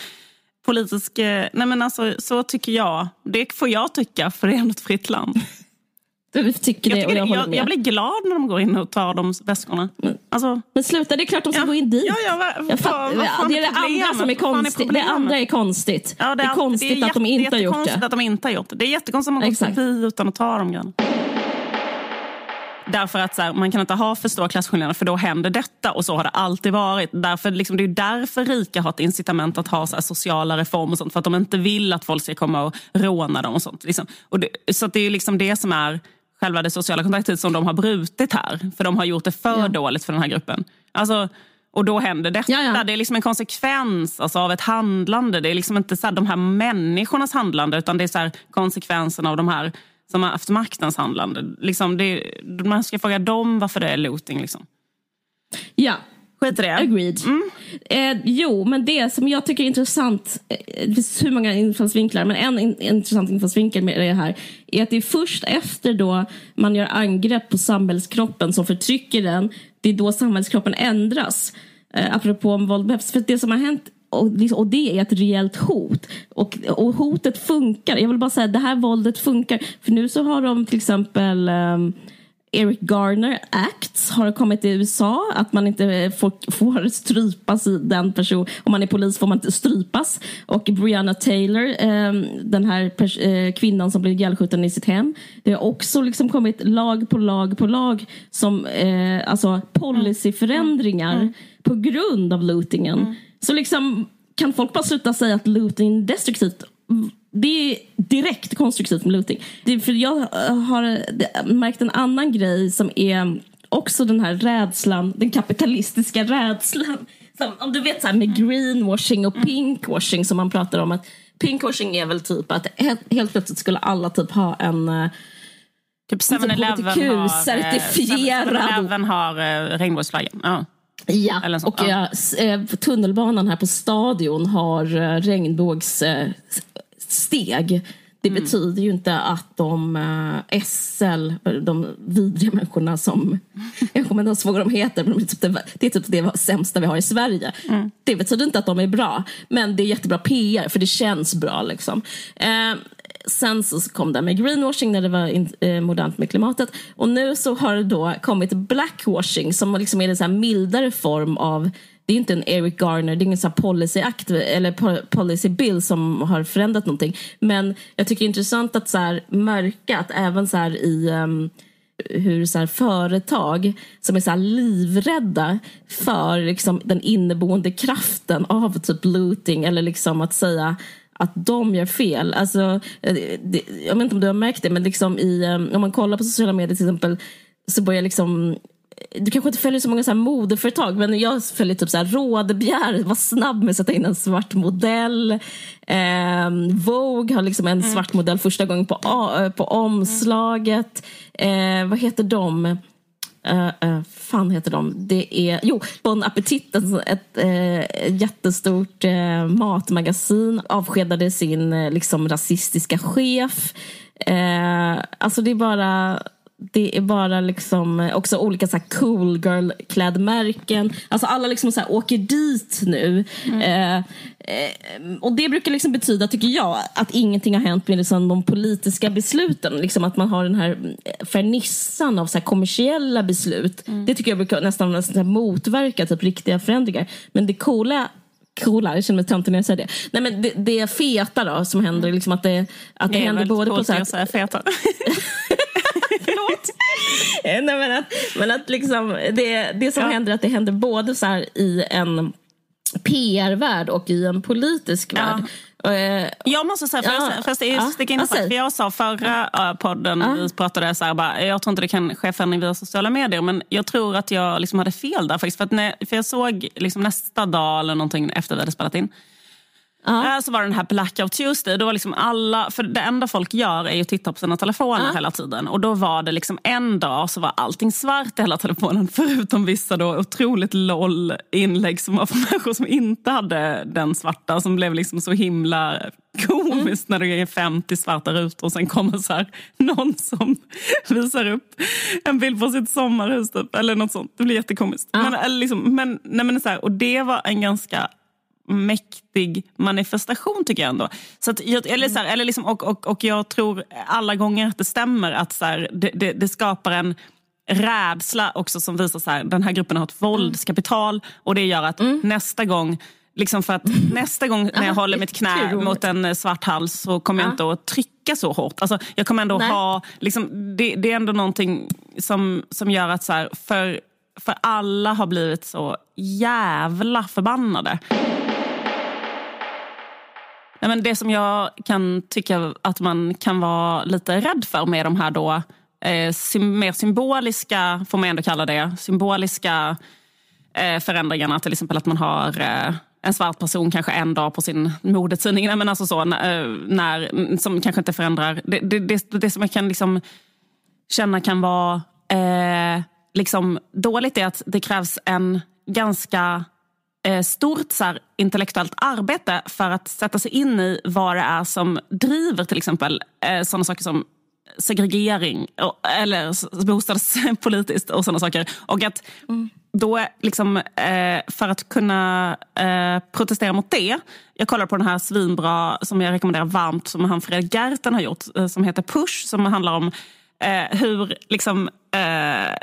politisk... Eh, nej men alltså så tycker jag. Det får jag tycka för det är ett fritt land. Du tycker det jag, och jag, håller med. Jag blir glad när de går in och tar de väskorna. Men, alltså, men sluta, det är klart de ska ja, gå in dit. Ja, ja, vad, jag fatt, vad det är det andra som är konstigt. Är det andra är konstigt. Ja, det, är, det är konstigt det är att de inte har gjort det. att de inte har gjort det. Det är jättekonstigt att man går förbi utan att ta de grejerna. Därför att så här, man kan inte ha för stora klasskillnader för då händer detta och så har det alltid varit. Därför, liksom, det är därför rika har ett incitament att ha så här, sociala reformer och sånt. För att de inte vill att folk ska komma och råna dem och sånt. Liksom. Och det, så det är liksom det som är själva det sociala kontraktet som de har brutit här. För de har gjort det för ja. dåligt för den här gruppen. Alltså, och då händer detta. Ja, ja. Det är liksom en konsekvens alltså, av ett handlande. Det är liksom inte så här, de här människornas handlande utan det är så här, konsekvenserna av de här som har haft maktens handlande. Liksom det, man ska fråga dem varför det är looting. Liksom. Ja, Skit i det. Agreed. Mm. Eh, jo, men det som jag tycker är intressant, eh, det finns hur många infallsvinklar, men en in, intressant infallsvinkel med det här är att det är först efter då man gör angrepp på samhällskroppen som förtrycker den, det är då samhällskroppen ändras. Eh, apropå om våld behövs. För det som har hänt och, liksom, det är ett reellt hot. Och, och hotet funkar. Jag vill bara säga att det här våldet funkar. För nu så har de till exempel um, Eric Garner Acts har kommit i USA. Att man inte får, får strypas i den person. Om man är polis får man inte strypas. Och Brianna Taylor, eh, den här eh, kvinnan som blev ihjälskjuten i sitt hem. Det har också liksom kommit lag på lag på lag som eh, alltså policyförändringar mm. Mm. på grund av lootingen. Mm. Så liksom kan folk bara sluta säga att looting är destruktivt det är direkt konstruktivt med looting. Det för jag har märkt en annan grej som är också den här rädslan, den kapitalistiska rädslan. Som, om du vet så här med greenwashing och pinkwashing som man pratar om. att Pinkwashing är väl typ att helt, plötsligt skulle alla typ ha en eh, Typ 7-Eleven har, certifierad. har uh, regnbågsflaggan. Ja. Ja, och ja. Uh, tunnelbanan här på Stadion har regnbågs steg. Det mm. betyder ju inte att de uh, SL, de vidriga människorna som, <laughs> jag kommer inte ens ihåg vad de heter, men det är typ det, det, är typ det sämsta vi har i Sverige. Mm. Det betyder inte att de är bra, men det är jättebra PR för det känns bra. Liksom. Uh, sen så kom det med greenwashing när det var in, eh, modernt med klimatet. Och nu så har det då kommit blackwashing som liksom är en så mildare form av det är inte en Eric Garner, det är ingen så policy act eller policy bill som har förändrat någonting. Men jag tycker det är intressant att så här märka att även så här i um, hur så här, företag som är så här, livrädda för liksom, den inneboende kraften av typ looting eller liksom att säga att de gör fel. Alltså, eh, det, jag vet inte om du har märkt det men liksom i, ehm, om man kollar på sociala medier till exempel så börjar liksom du kanske inte följer så många så här modeföretag men jag följer typ så här Rådebjer, var snabb med att sätta in en svart modell. Eh, Vogue har liksom en mm. svart modell första gången på, på omslaget. Eh, vad heter de? Uh, uh, fan heter de? Det är, jo, Bon Appetit, ett uh, jättestort uh, matmagasin, avskedade sin liksom rasistiska chef. alltså det är bara det är bara liksom också olika så cool girl klädmärken. Alltså alla liksom så åker dit nu. Mm. Eh, eh, och det brukar liksom betyda, tycker jag, att ingenting har hänt med liksom de politiska besluten. Liksom att man har den här fernissan av så kommersiella beslut. Mm. Det tycker jag brukar nästan, nästan motverka typ riktiga förändringar. Men det coola coola, jag känner mig töntig när jag säger det. Nej, men det, det feta då som händer, liksom att det, att det, det händer både på... Här, att säga feta. <laughs> <laughs> Förlåt. Nej, men att, men att liksom, det, det som ja. händer att det händer både så i en PR-värld och i en politisk ja. värld. Uh, jag måste säga, ja, först, först ja, sticka in sak. För jag sa förra ja. podden, ja. vi pratade så här, bara, jag tror inte det kan ske förändring via sociala medier. Men jag tror att jag liksom hade fel där faktiskt. För, när, för jag såg liksom nästa dag eller någonting efter vi hade spelat in Uh. Så var det den här Blackout Tuesday. Då var liksom alla, för det enda folk gör är att titta på sina telefoner uh. hela tiden. Och då var det liksom en dag så var allting svart i hela telefonen. <laughs> Förutom vissa då otroligt loll inlägg som var från <laughs> människor som inte hade den svarta. Som blev liksom så himla komiskt mm. när det är 50 svarta rutor och sen kommer så här, någon som <laughs> visar upp en bild på sitt sommarhus. Typ, eller något sånt. Det blir jättekomiskt. Uh. Men, liksom, men, nej, men så här, och det var en ganska mäktig manifestation tycker jag ändå. Så att, eller så här, eller liksom, och, och, och jag tror alla gånger att det stämmer att så här, det, det, det, skapar en rädsla också som visar att här, den här gruppen har ett våldskapital och det gör att mm. nästa gång Liksom för att nästa gång när jag håller mitt knä mot en svart hals så kommer jag inte att trycka så hårt. Alltså, jag kommer ändå ha, liksom, det, det, är ändå någonting som, som gör att så för, för alla har blivit så jävla förbannade. Nej, men det som jag kan tycka att man kan vara lite rädd för med de här då, eh, sim mer symboliska, får man ändå kalla det, symboliska eh, förändringarna. Till exempel att man har eh, en svart person kanske en dag på sin modetidning. Men alltså så, eh, när, som kanske inte förändrar. Det, det, det, det som jag kan liksom känna kan vara eh, liksom dåligt är att det krävs en ganska Eh, stort så här, intellektuellt arbete för att sätta sig in i vad det är som driver till exempel eh, sådana saker som segregering och, eller bostadspolitiskt och sådana saker. Och att mm. då liksom, eh, för att kunna eh, protestera mot det. Jag kollar på den här svinbra som jag rekommenderar varmt som han Fredrik Gerten har gjort eh, som heter Push som handlar om eh, hur liksom, eh,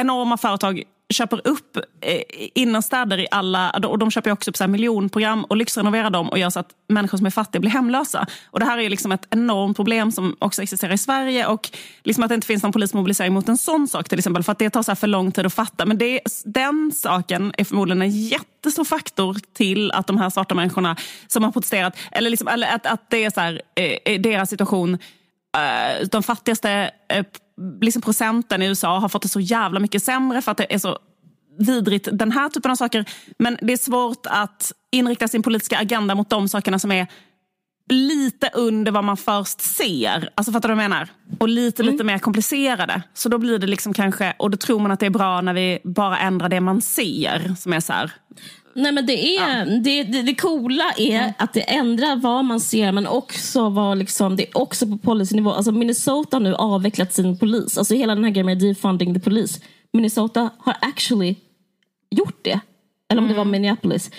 enorma företag köper upp eh, innerstäder i alla, och de köper också upp så här miljonprogram och lyxrenoverar dem och gör så att människor som är fattiga blir hemlösa. Och det här är liksom ett enormt problem som också existerar i Sverige och liksom att det inte finns någon polismobilisering mot en sån sak till exempel för att det tar så för lång tid att fatta. Men det, den saken är förmodligen en jättestor faktor till att de här svarta människorna som har protesterat, eller, liksom, eller att, att det är så här, eh, eh deras situation, eh, de fattigaste eh, liksom procenten i USA har fått det så jävla mycket sämre för att det är så vidrigt, den här typen av saker. Men det är svårt att inrikta sin politiska agenda mot de sakerna som är lite under vad man först ser. Alltså Fattar du vad jag menar? Och lite, mm. lite mer komplicerade. Så då blir det liksom kanske, och då tror man att det är bra när vi bara ändrar det man ser. Som är så här, Nej, men det, är, ja. det, det, det coola är mm. att det ändrar vad man ser men också vad liksom, det är också på policynivå. Alltså Minnesota har nu avvecklat sin polis. Alltså hela den här grejen med defunding the police. Minnesota har actually gjort det. Eller om mm. det var mm. Minneapolis.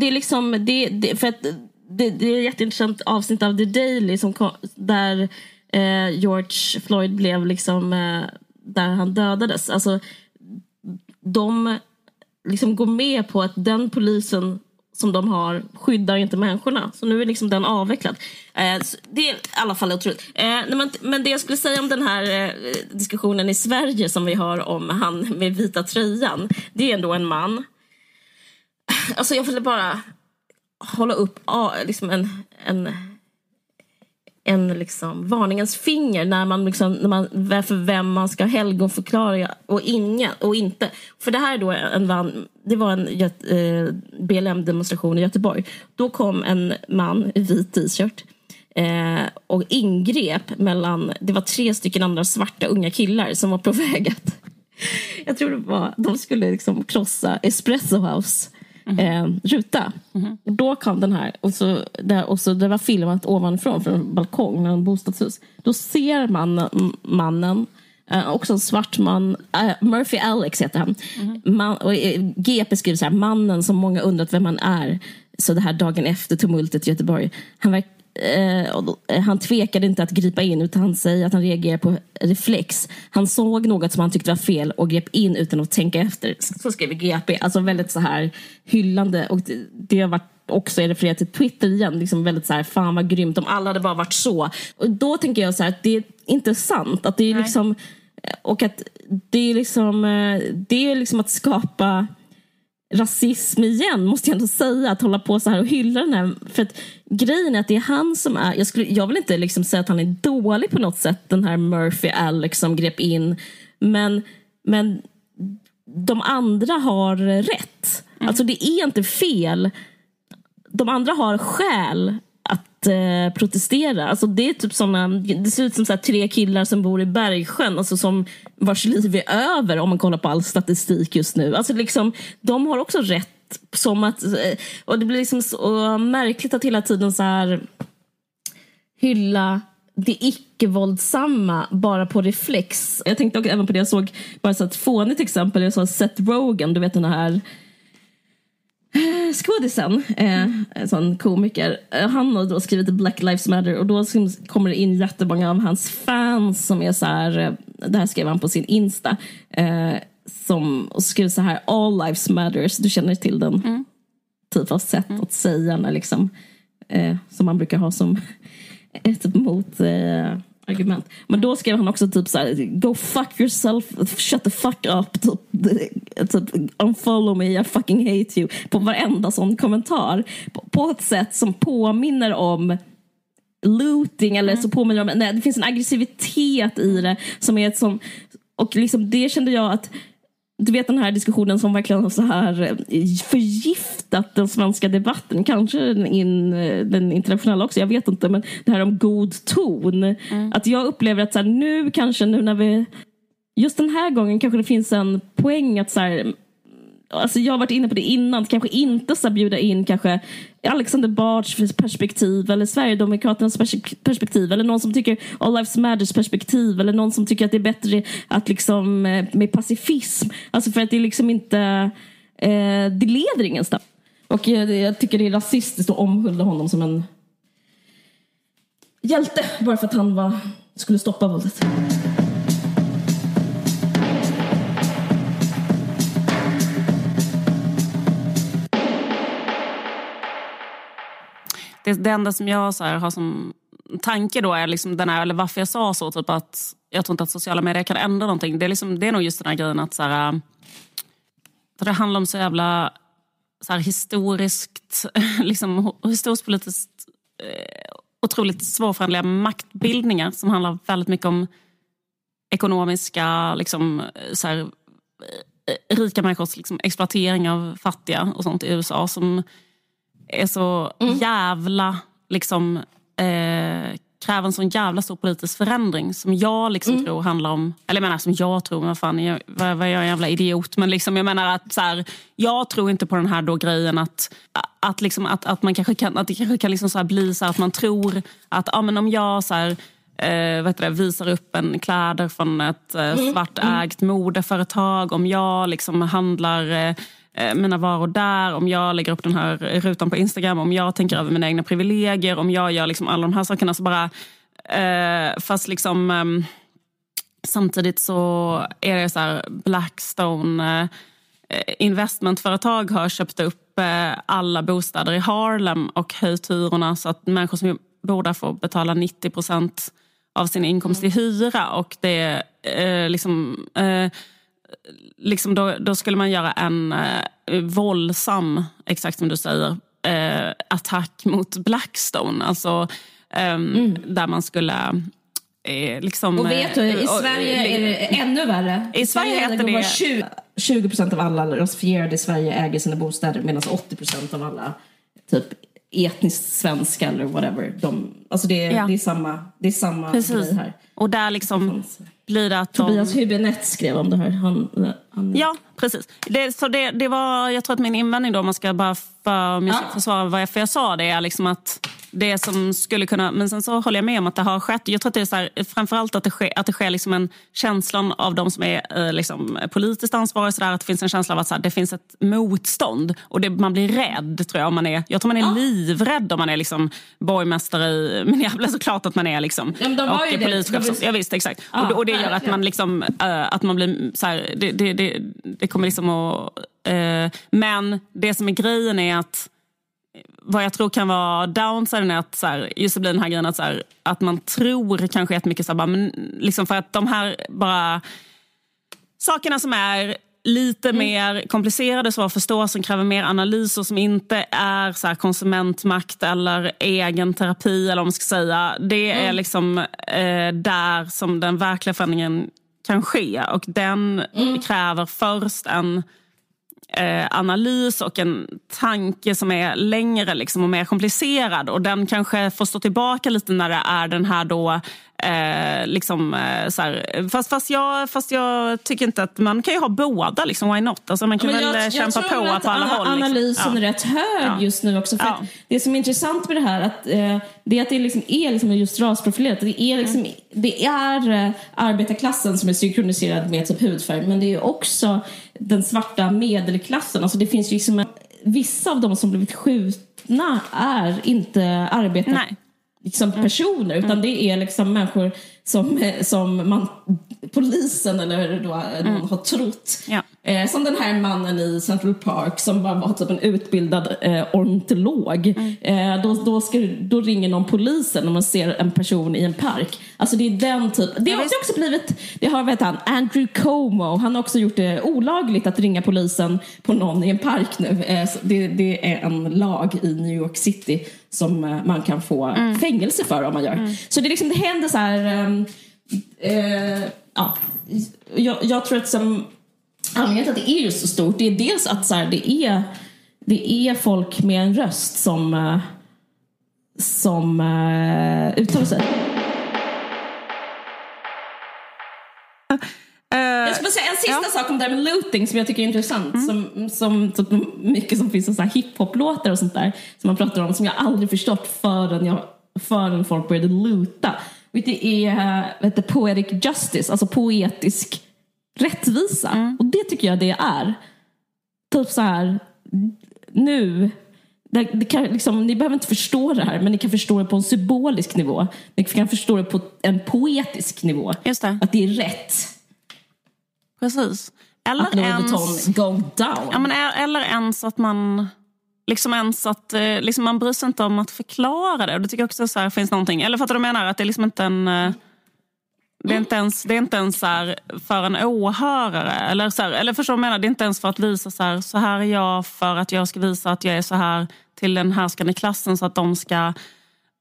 Det är liksom, det, det, för att det, det är ett jätteintressant avsnitt av The Daily som kom, där eh, George Floyd blev liksom, eh, där han dödades. Alltså, de liksom går med på att den polisen som de har skyddar inte människorna. Så nu är liksom den avvecklad. Eh, det är i alla fall otroligt. Eh, men, men det jag skulle säga om den här eh, diskussionen i Sverige som vi har om han med vita tröjan. Det är ändå en man. Alltså jag ville bara hålla upp ah, liksom en, en en liksom varningens finger när man, liksom, när man, för vem man ska helgonförklara och, ingen, och inte. För det här är då en, det var en eh, BLM-demonstration i Göteborg. Då kom en man i vit t-shirt eh, och ingrep mellan, det var tre stycken andra svarta unga killar som var på <laughs> väg att, jag tror det var, de skulle liksom krossa Espresso House eh, ruta. Mm. Och då kom den här, och, så, där, och så det var filmat ovanifrån från en balkong en bostadshus. Då ser man mannen Uh, också en svart man, uh, Murphy Alex heter han. Mm. Man, och, uh, GP skriver så här, mannen som många undrat vem han är. Så det här dagen efter tumultet i Göteborg. Han verkar Eh, eh, han tvekade inte att gripa in utan han säger att han reagerar på reflex. Han såg något som han tyckte var fel och grep in utan att tänka efter. Så skriver GP. Alltså väldigt så här hyllande. Och det, det har varit också är refererat till Twitter igen. Liksom väldigt så här, fan vad grymt om alla hade bara varit så. Och då tänker jag så här, att det är inte sant. Att det är liksom, och att det är liksom, eh, det är liksom att skapa rasism igen, måste jag ändå säga. Att hålla på så här och hylla den här. För att grejen är att det är han som är... Jag, skulle, jag vill inte liksom säga att han är dålig på något sätt, den här Murphy Alex som grep in. Men, men de andra har rätt. Mm. Alltså det är inte fel. De andra har skäl att eh, protestera. Alltså det är typ såna, det ser ut som så tre killar som bor i Bergsjön, alltså som vars liv är över om man kollar på all statistik just nu. Alltså liksom, de har också rätt som att, eh, och det blir liksom så märkligt att hela tiden så här hylla det icke-våldsamma bara på reflex. Jag tänkte också även på det, jag såg bara så ett fånigt exempel, jag såg Seth Rogen, du vet den här Eh, skådisen, eh, en sån komiker, eh, han har då skrivit Black Lives Matter och då kommer det in jättemånga av hans fans som är så här, det här skrev han på sin Insta, som och skrev så här All Lives Matters, du känner till den mm. typ av sätt mm. att säga när liksom, som man brukar ha som <laughs> ett mot argument. Men då skrev han också typ så här, go fuck yourself, shut the fuck up, typ, typ unfollow me, I fucking hate you. På varenda sån kommentar. På, på ett sätt som påminner om looting eller så påminner om, nej, det finns en aggressivitet i det som är ett som, och liksom det kände jag att du vet den här diskussionen som verkligen har så här eh, förgiftat den svenska debatten, kanske in, eh, den internationella också, jag vet inte, men det här om god ton. Mm. Att jag upplever att så här, nu kanske, nu när vi, just den här gången kanske det finns en poäng att så här, Alltså jag har varit inne på det innan, kanske inte så bjuda in kanske Alexander Bards perspektiv eller Sverigedemokraternas perspektiv eller någon som tycker All Lives Matters perspektiv eller någon som tycker att det är bättre att liksom eh, med pacifism. Alltså för att det är liksom inte, eh, det leder ingenstans. Och eh, jag, jag tycker det är rasistiskt att omhulda honom som en hjälte bara för att han var, skulle stoppa våldet. Det, det enda som jag så här, har som tanke då är liksom den här, eller varför jag sa så, typ att jag tror inte att sociala medier kan ändra någonting. Det är, liksom, det är nog just den här grejen att så här, det handlar om så jävla så här, historiskt, <laughs> liksom, historiskt politiskt eh, otroligt svårförhandliga maktbildningar som handlar väldigt mycket om ekonomiska, liksom, så här, eh, rika människors liksom, exploatering av fattiga och sånt i USA som är så mm. jävla, liksom, eh, kräver en sån jävla stor politisk förändring som jag liksom mm. tror handlar om, eller jag menar som jag tror, men vad fan, jag, vad, vad är jag en jävla idiot? Men liksom, jag menar att så här, jag tror inte på den här då grejen att, att, liksom, att, att man kanske kan, att det kanske kan liksom så bli så att man tror att ja, men om jag så här, eh, vet det, visar upp en kläder från ett eh, mm. svartägt modeföretag, om jag liksom handlar Eh, mina varor där, om jag lägger upp den här rutan på Instagram, om jag tänker över mina egna privilegier, om jag gör liksom alla de här sakerna. Så bara, eh, fast liksom eh, samtidigt så är det så här Blackstone eh, investmentföretag har köpt upp eh, alla bostäder i Harlem och höjt hyrorna så att människor som bor där får betala 90 procent av sin inkomst i hyra. Och det eh, liksom, eh, liksom då, då, skulle man göra en eh, våldsam, exakt som du säger, eh, attack mot Blackstone. Alltså ehm, mm. där man skulle Eh, liksom, och vet du, i eh, Sverige är det ännu värre. I, I Sverige, Sverige heter det... 20, 20 procent av alla rasifierade i Sverige äger sina bostäder medan 80 procent av alla typ etniskt svenska eller whatever. De, alltså det, är, ja. det är samma, det är samma grej här. Och där liksom blir det att Tobias de... Hübinette skrev om det här. Han, han... Ja, precis. Det, så det, det var, jag tror att min invändning då, om man ska bara för, ja. försvara varför jag sa det, är liksom att det som skulle kunna... Men sen så håller jag med om att det har skett. Jag tror att det är så här, framförallt att det sker, att det sker liksom en känslan av de som är eh, liksom, politiskt ansvariga. Så där, att det finns en känsla av att så här, det finns ett motstånd. Och det, man blir rädd, tror jag. Om man är, jag tror man är ja. livrädd om man är liksom, borgmästare i <laughs> Minneapolis. Såklart att man är. Liksom, ja, de och är polischef. De ja, visst, exakt. Ja, och, och, det gör att man, liksom, uh, att man blir... Så här, det, det, det, det, kommer liksom att... Uh, men det som är grejen är att vad jag tror kan vara downsiden är att så här, just det blir den här grejen att, så här, att man tror kanske jättemycket så här, bara, men liksom för att de här bara sakerna som är lite mm. mer komplicerade, svåra att förstå, som kräver mer analys och som inte är så konsumentmakt eller egen terapi eller vad man ska säga. Det är mm. liksom eh, där som den verkliga förändringen kan ske och den mm. kräver först en eh, analys och en tanke som är längre liksom, och mer komplicerad. Och den kanske får stå tillbaka lite när det är den här då Eh, liksom, eh, så här, fast, fast, jag, fast jag tycker inte att man kan ju ha båda, liksom, why not? Alltså, man kan men väl jag, kämpa jag på på alla håll. Liksom. Analysen liksom. är rätt hög ja. just nu också. För ja. Det som är intressant med det här att, eh, det är att det liksom är liksom just rasprofilerat. Det är, liksom, mm. det är eh, arbetarklassen som är synkroniserad med typ hudfärg men det är också den svarta medelklassen. Alltså det finns liksom, vissa av de som blivit skjutna är inte arbetare liksom personer utan mm. det är liksom människor som, som man, polisen eller då någon mm. har trott. Ja. Eh, som den här mannen i Central Park som bara var typ en utbildad eh, ornitolog. Mm. Eh, då, då, ska, då ringer någon polisen när man ser en person i en park. Alltså det är den typ. Det har också blivit, det har vet han, Andrew Como, han har också gjort det olagligt att ringa polisen på någon i en park nu. Eh, det, det, är en lag i New York City som eh, man kan få mm. fängelse för om man gör. Mm. Så det, liksom, det händer så här eh, ja, jag, jag, tror att som, anledningen till att det är just så stort det är dels att så här, det, är, det är folk med en röst som, eh, som uh, uttalar sig. Uh, jag ska säga en sista ja. sak om det här med looting som jag tycker är intressant. Mm. Som, som, så mycket som finns så hiphop-låtar och sånt där som man pratar om som jag aldrig förstått förrän, jag, förrän folk började loota. Det är vet poetic justice, alltså poetisk rättvisa. Mm. Och det tycker jag det är. Typ så här, nu, det, det kan, liksom, ni behöver inte förstå det här men ni kan förstå det på en symbolisk nivå. Ni kan förstå det på en poetisk nivå. Det. Att det är rätt. Precis. Eller att Louis Vuitton go down. Ja, men, eller ens att man liksom ens att eh, liksom man bryr sig inte om att förklara det. Och det tycker jag också så här, finns någonting. Eller fattar du menar? Att det är liksom inte en... Eh, det är inte ens, det är inte ens så för en åhörare. Eller, så här, eller förstår du menar? Det är inte ens för att visa så här, så här är jag för att jag ska visa att jag är så här till den härskande klassen så att de ska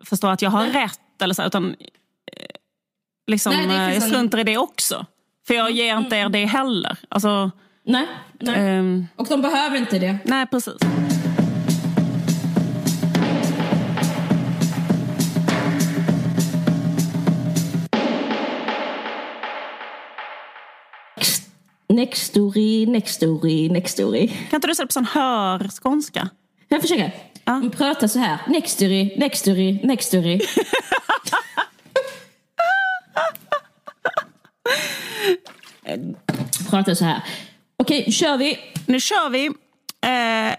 förstå att jag har rätt. Eller så, utan, eh, liksom, Nej, jag struntar i det också. För jag ger inte er det heller. Alltså, Nej, nej. Um, och de behöver inte det. Nej, precis. Next story, next story, next story. Kan inte du säga det på sån hörskånska? Jag försöker. Ja. Prata så här. Next story, next story, next story. <laughs> Prata så här. Okej, okay, kör vi. Nu kör vi. Eh,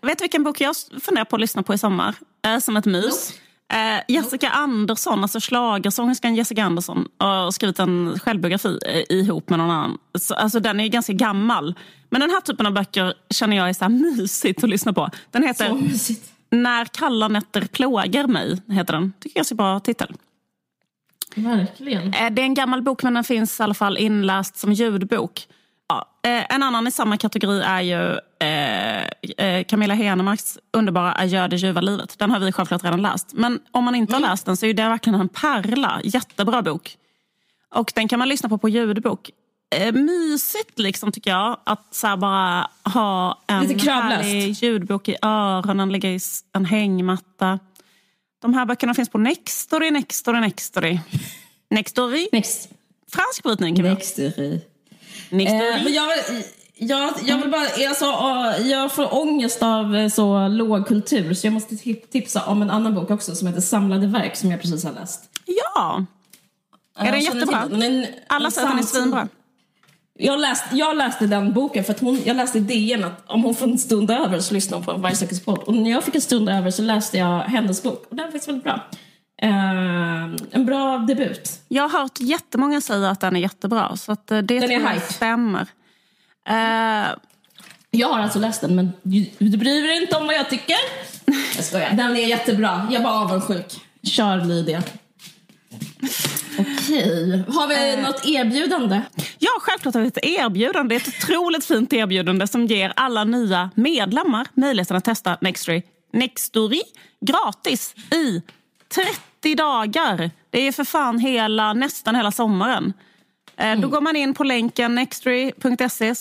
vet du vilken bok jag funderar på att lyssna på i sommar? Äh, som ett mus. Eh, Jessica Andersson, alltså schlagersångerskan Jessica Andersson, har skrivit en självbiografi eh, ihop med någon annan. Så, alltså, den är ganska gammal. Men den här typen av böcker känner jag är så här mysigt att lyssna på. Den heter När kalla nätter plågar mig. Heter den. Tycker jag är så bra titel. Verkligen. Eh, det är en gammal bok men den finns i alla fall inläst som ljudbok. Ja, eh, en annan i samma kategori är ju eh, eh Camilla Henemarks underbara Adjö det ljuva livet. Den har vi självklart redan läst. Men om man inte mm. har läst den så är det verkligen en pärla. Jättebra bok. Och den kan man lyssna på på ljudbok. Eh, mysigt liksom tycker jag att så bara ha en härlig ljudbok i öronen, ligga i en hängmatta. De här böckerna finns på Nextory, Nextory, Nextory. <laughs> Nextory? Next. Fransk brytning. Nextory. Eh, men jag, jag, jag vill bara, alltså, jag får ångest av eh, så låg kultur så jag måste tipsa om en annan bok också som heter Samlade verk som jag precis har läst. Ja! Är den jättebra? Den, Alla säger att den är svinbra. Jag läste, jag läste den boken för att hon, jag läste DN att om hon får en stund över så lyssnar hon på en Vargsökers podd. Och när jag fick en stund över så läste jag hennes bok och den var faktiskt väldigt bra. Uh, en bra debut. Jag har hört jättemånga säga att den är jättebra. Så att eh, det den är hype. stämmer. Uh, jag har alltså läst den men du, bryr dig inte om vad jag tycker. <laughs> Jag skojar. Den är jättebra. Jag var avundsjuk. Kör Lydia. Okej. Har vi uh, något erbjudande? Ja, självklart har vi ett erbjudande. Är ett otroligt fint erbjudande som ger alla nya medlemmar möjligheten att testa Nextory, Nextory gratis i 30 dagar. Det är för fan hela, nästan hela sommaren. Mm. Då går man in på länken nextory.se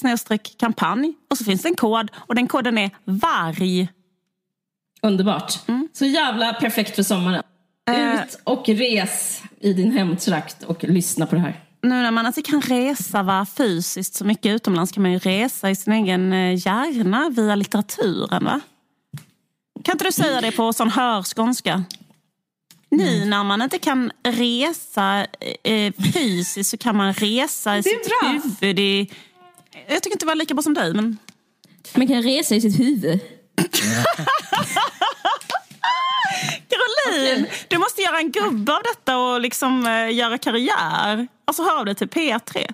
kampanj och så finns det en kod och den koden är VARG. Underbart. Mm. Så jävla perfekt för sommaren. Uh, Ut och res i din hemtrakt och lyssna på det här. Nu när man inte kan resa va, fysiskt så mycket utomlands kan man ju resa i sin egen eh, hjärna via litteraturen. va? Kan inte du säga det på sån hörskånska? Nu när man inte kan resa eh, fysiskt så kan man resa i sitt bra. huvud. I, jag tycker inte det var lika bra som dig. Men... Man kan resa i sitt huvud. Caroline, okay. du måste göra en gubbe av detta och liksom eh, göra karriär. Alltså hör av dig till P3.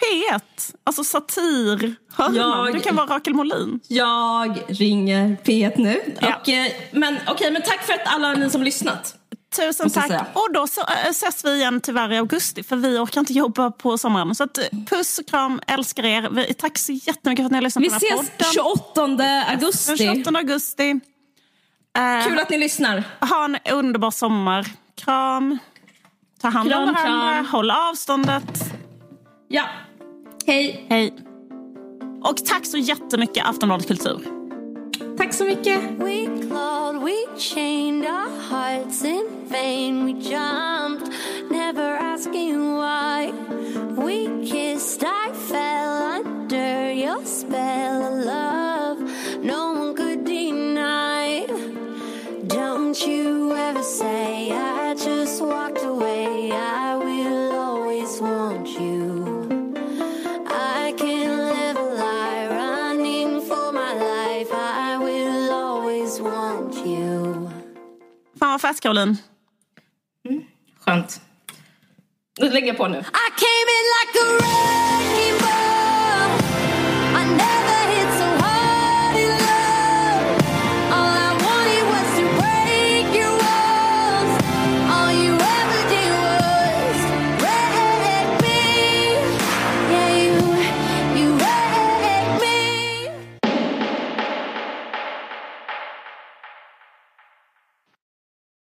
P1, alltså satir. Jag, du kan vara Rakel Molin. Jag ringer P1 nu. Ja. Och, eh, men, okay, men tack för att alla ni som lyssnat. Tusen tack. Och då så, äh, ses vi igen tyvärr i augusti för vi orkar inte jobba på sommaren. Så att, puss och kram, älskar er. Vi, tack så jättemycket för att ni har lyssnat vi på den här podden. Vi ses 28 augusti. 28 augusti. Uh, Kul att ni lyssnar. Ha en underbar sommar. Kram. Ta hand om varandra. Kram. Håll avståndet. Ja. Hej. Hej. Och tack så jättemycket Aftonbladet Kultur. Tack så mycket. We clawed, we chained our hearts in vain. We jumped, never asking why. We kissed, I fell under your spell of love. No one could deny. Don't you ever say I just walked away. I Fan vad fett Caroline. Mm, skönt. Nu lägger jag på nu.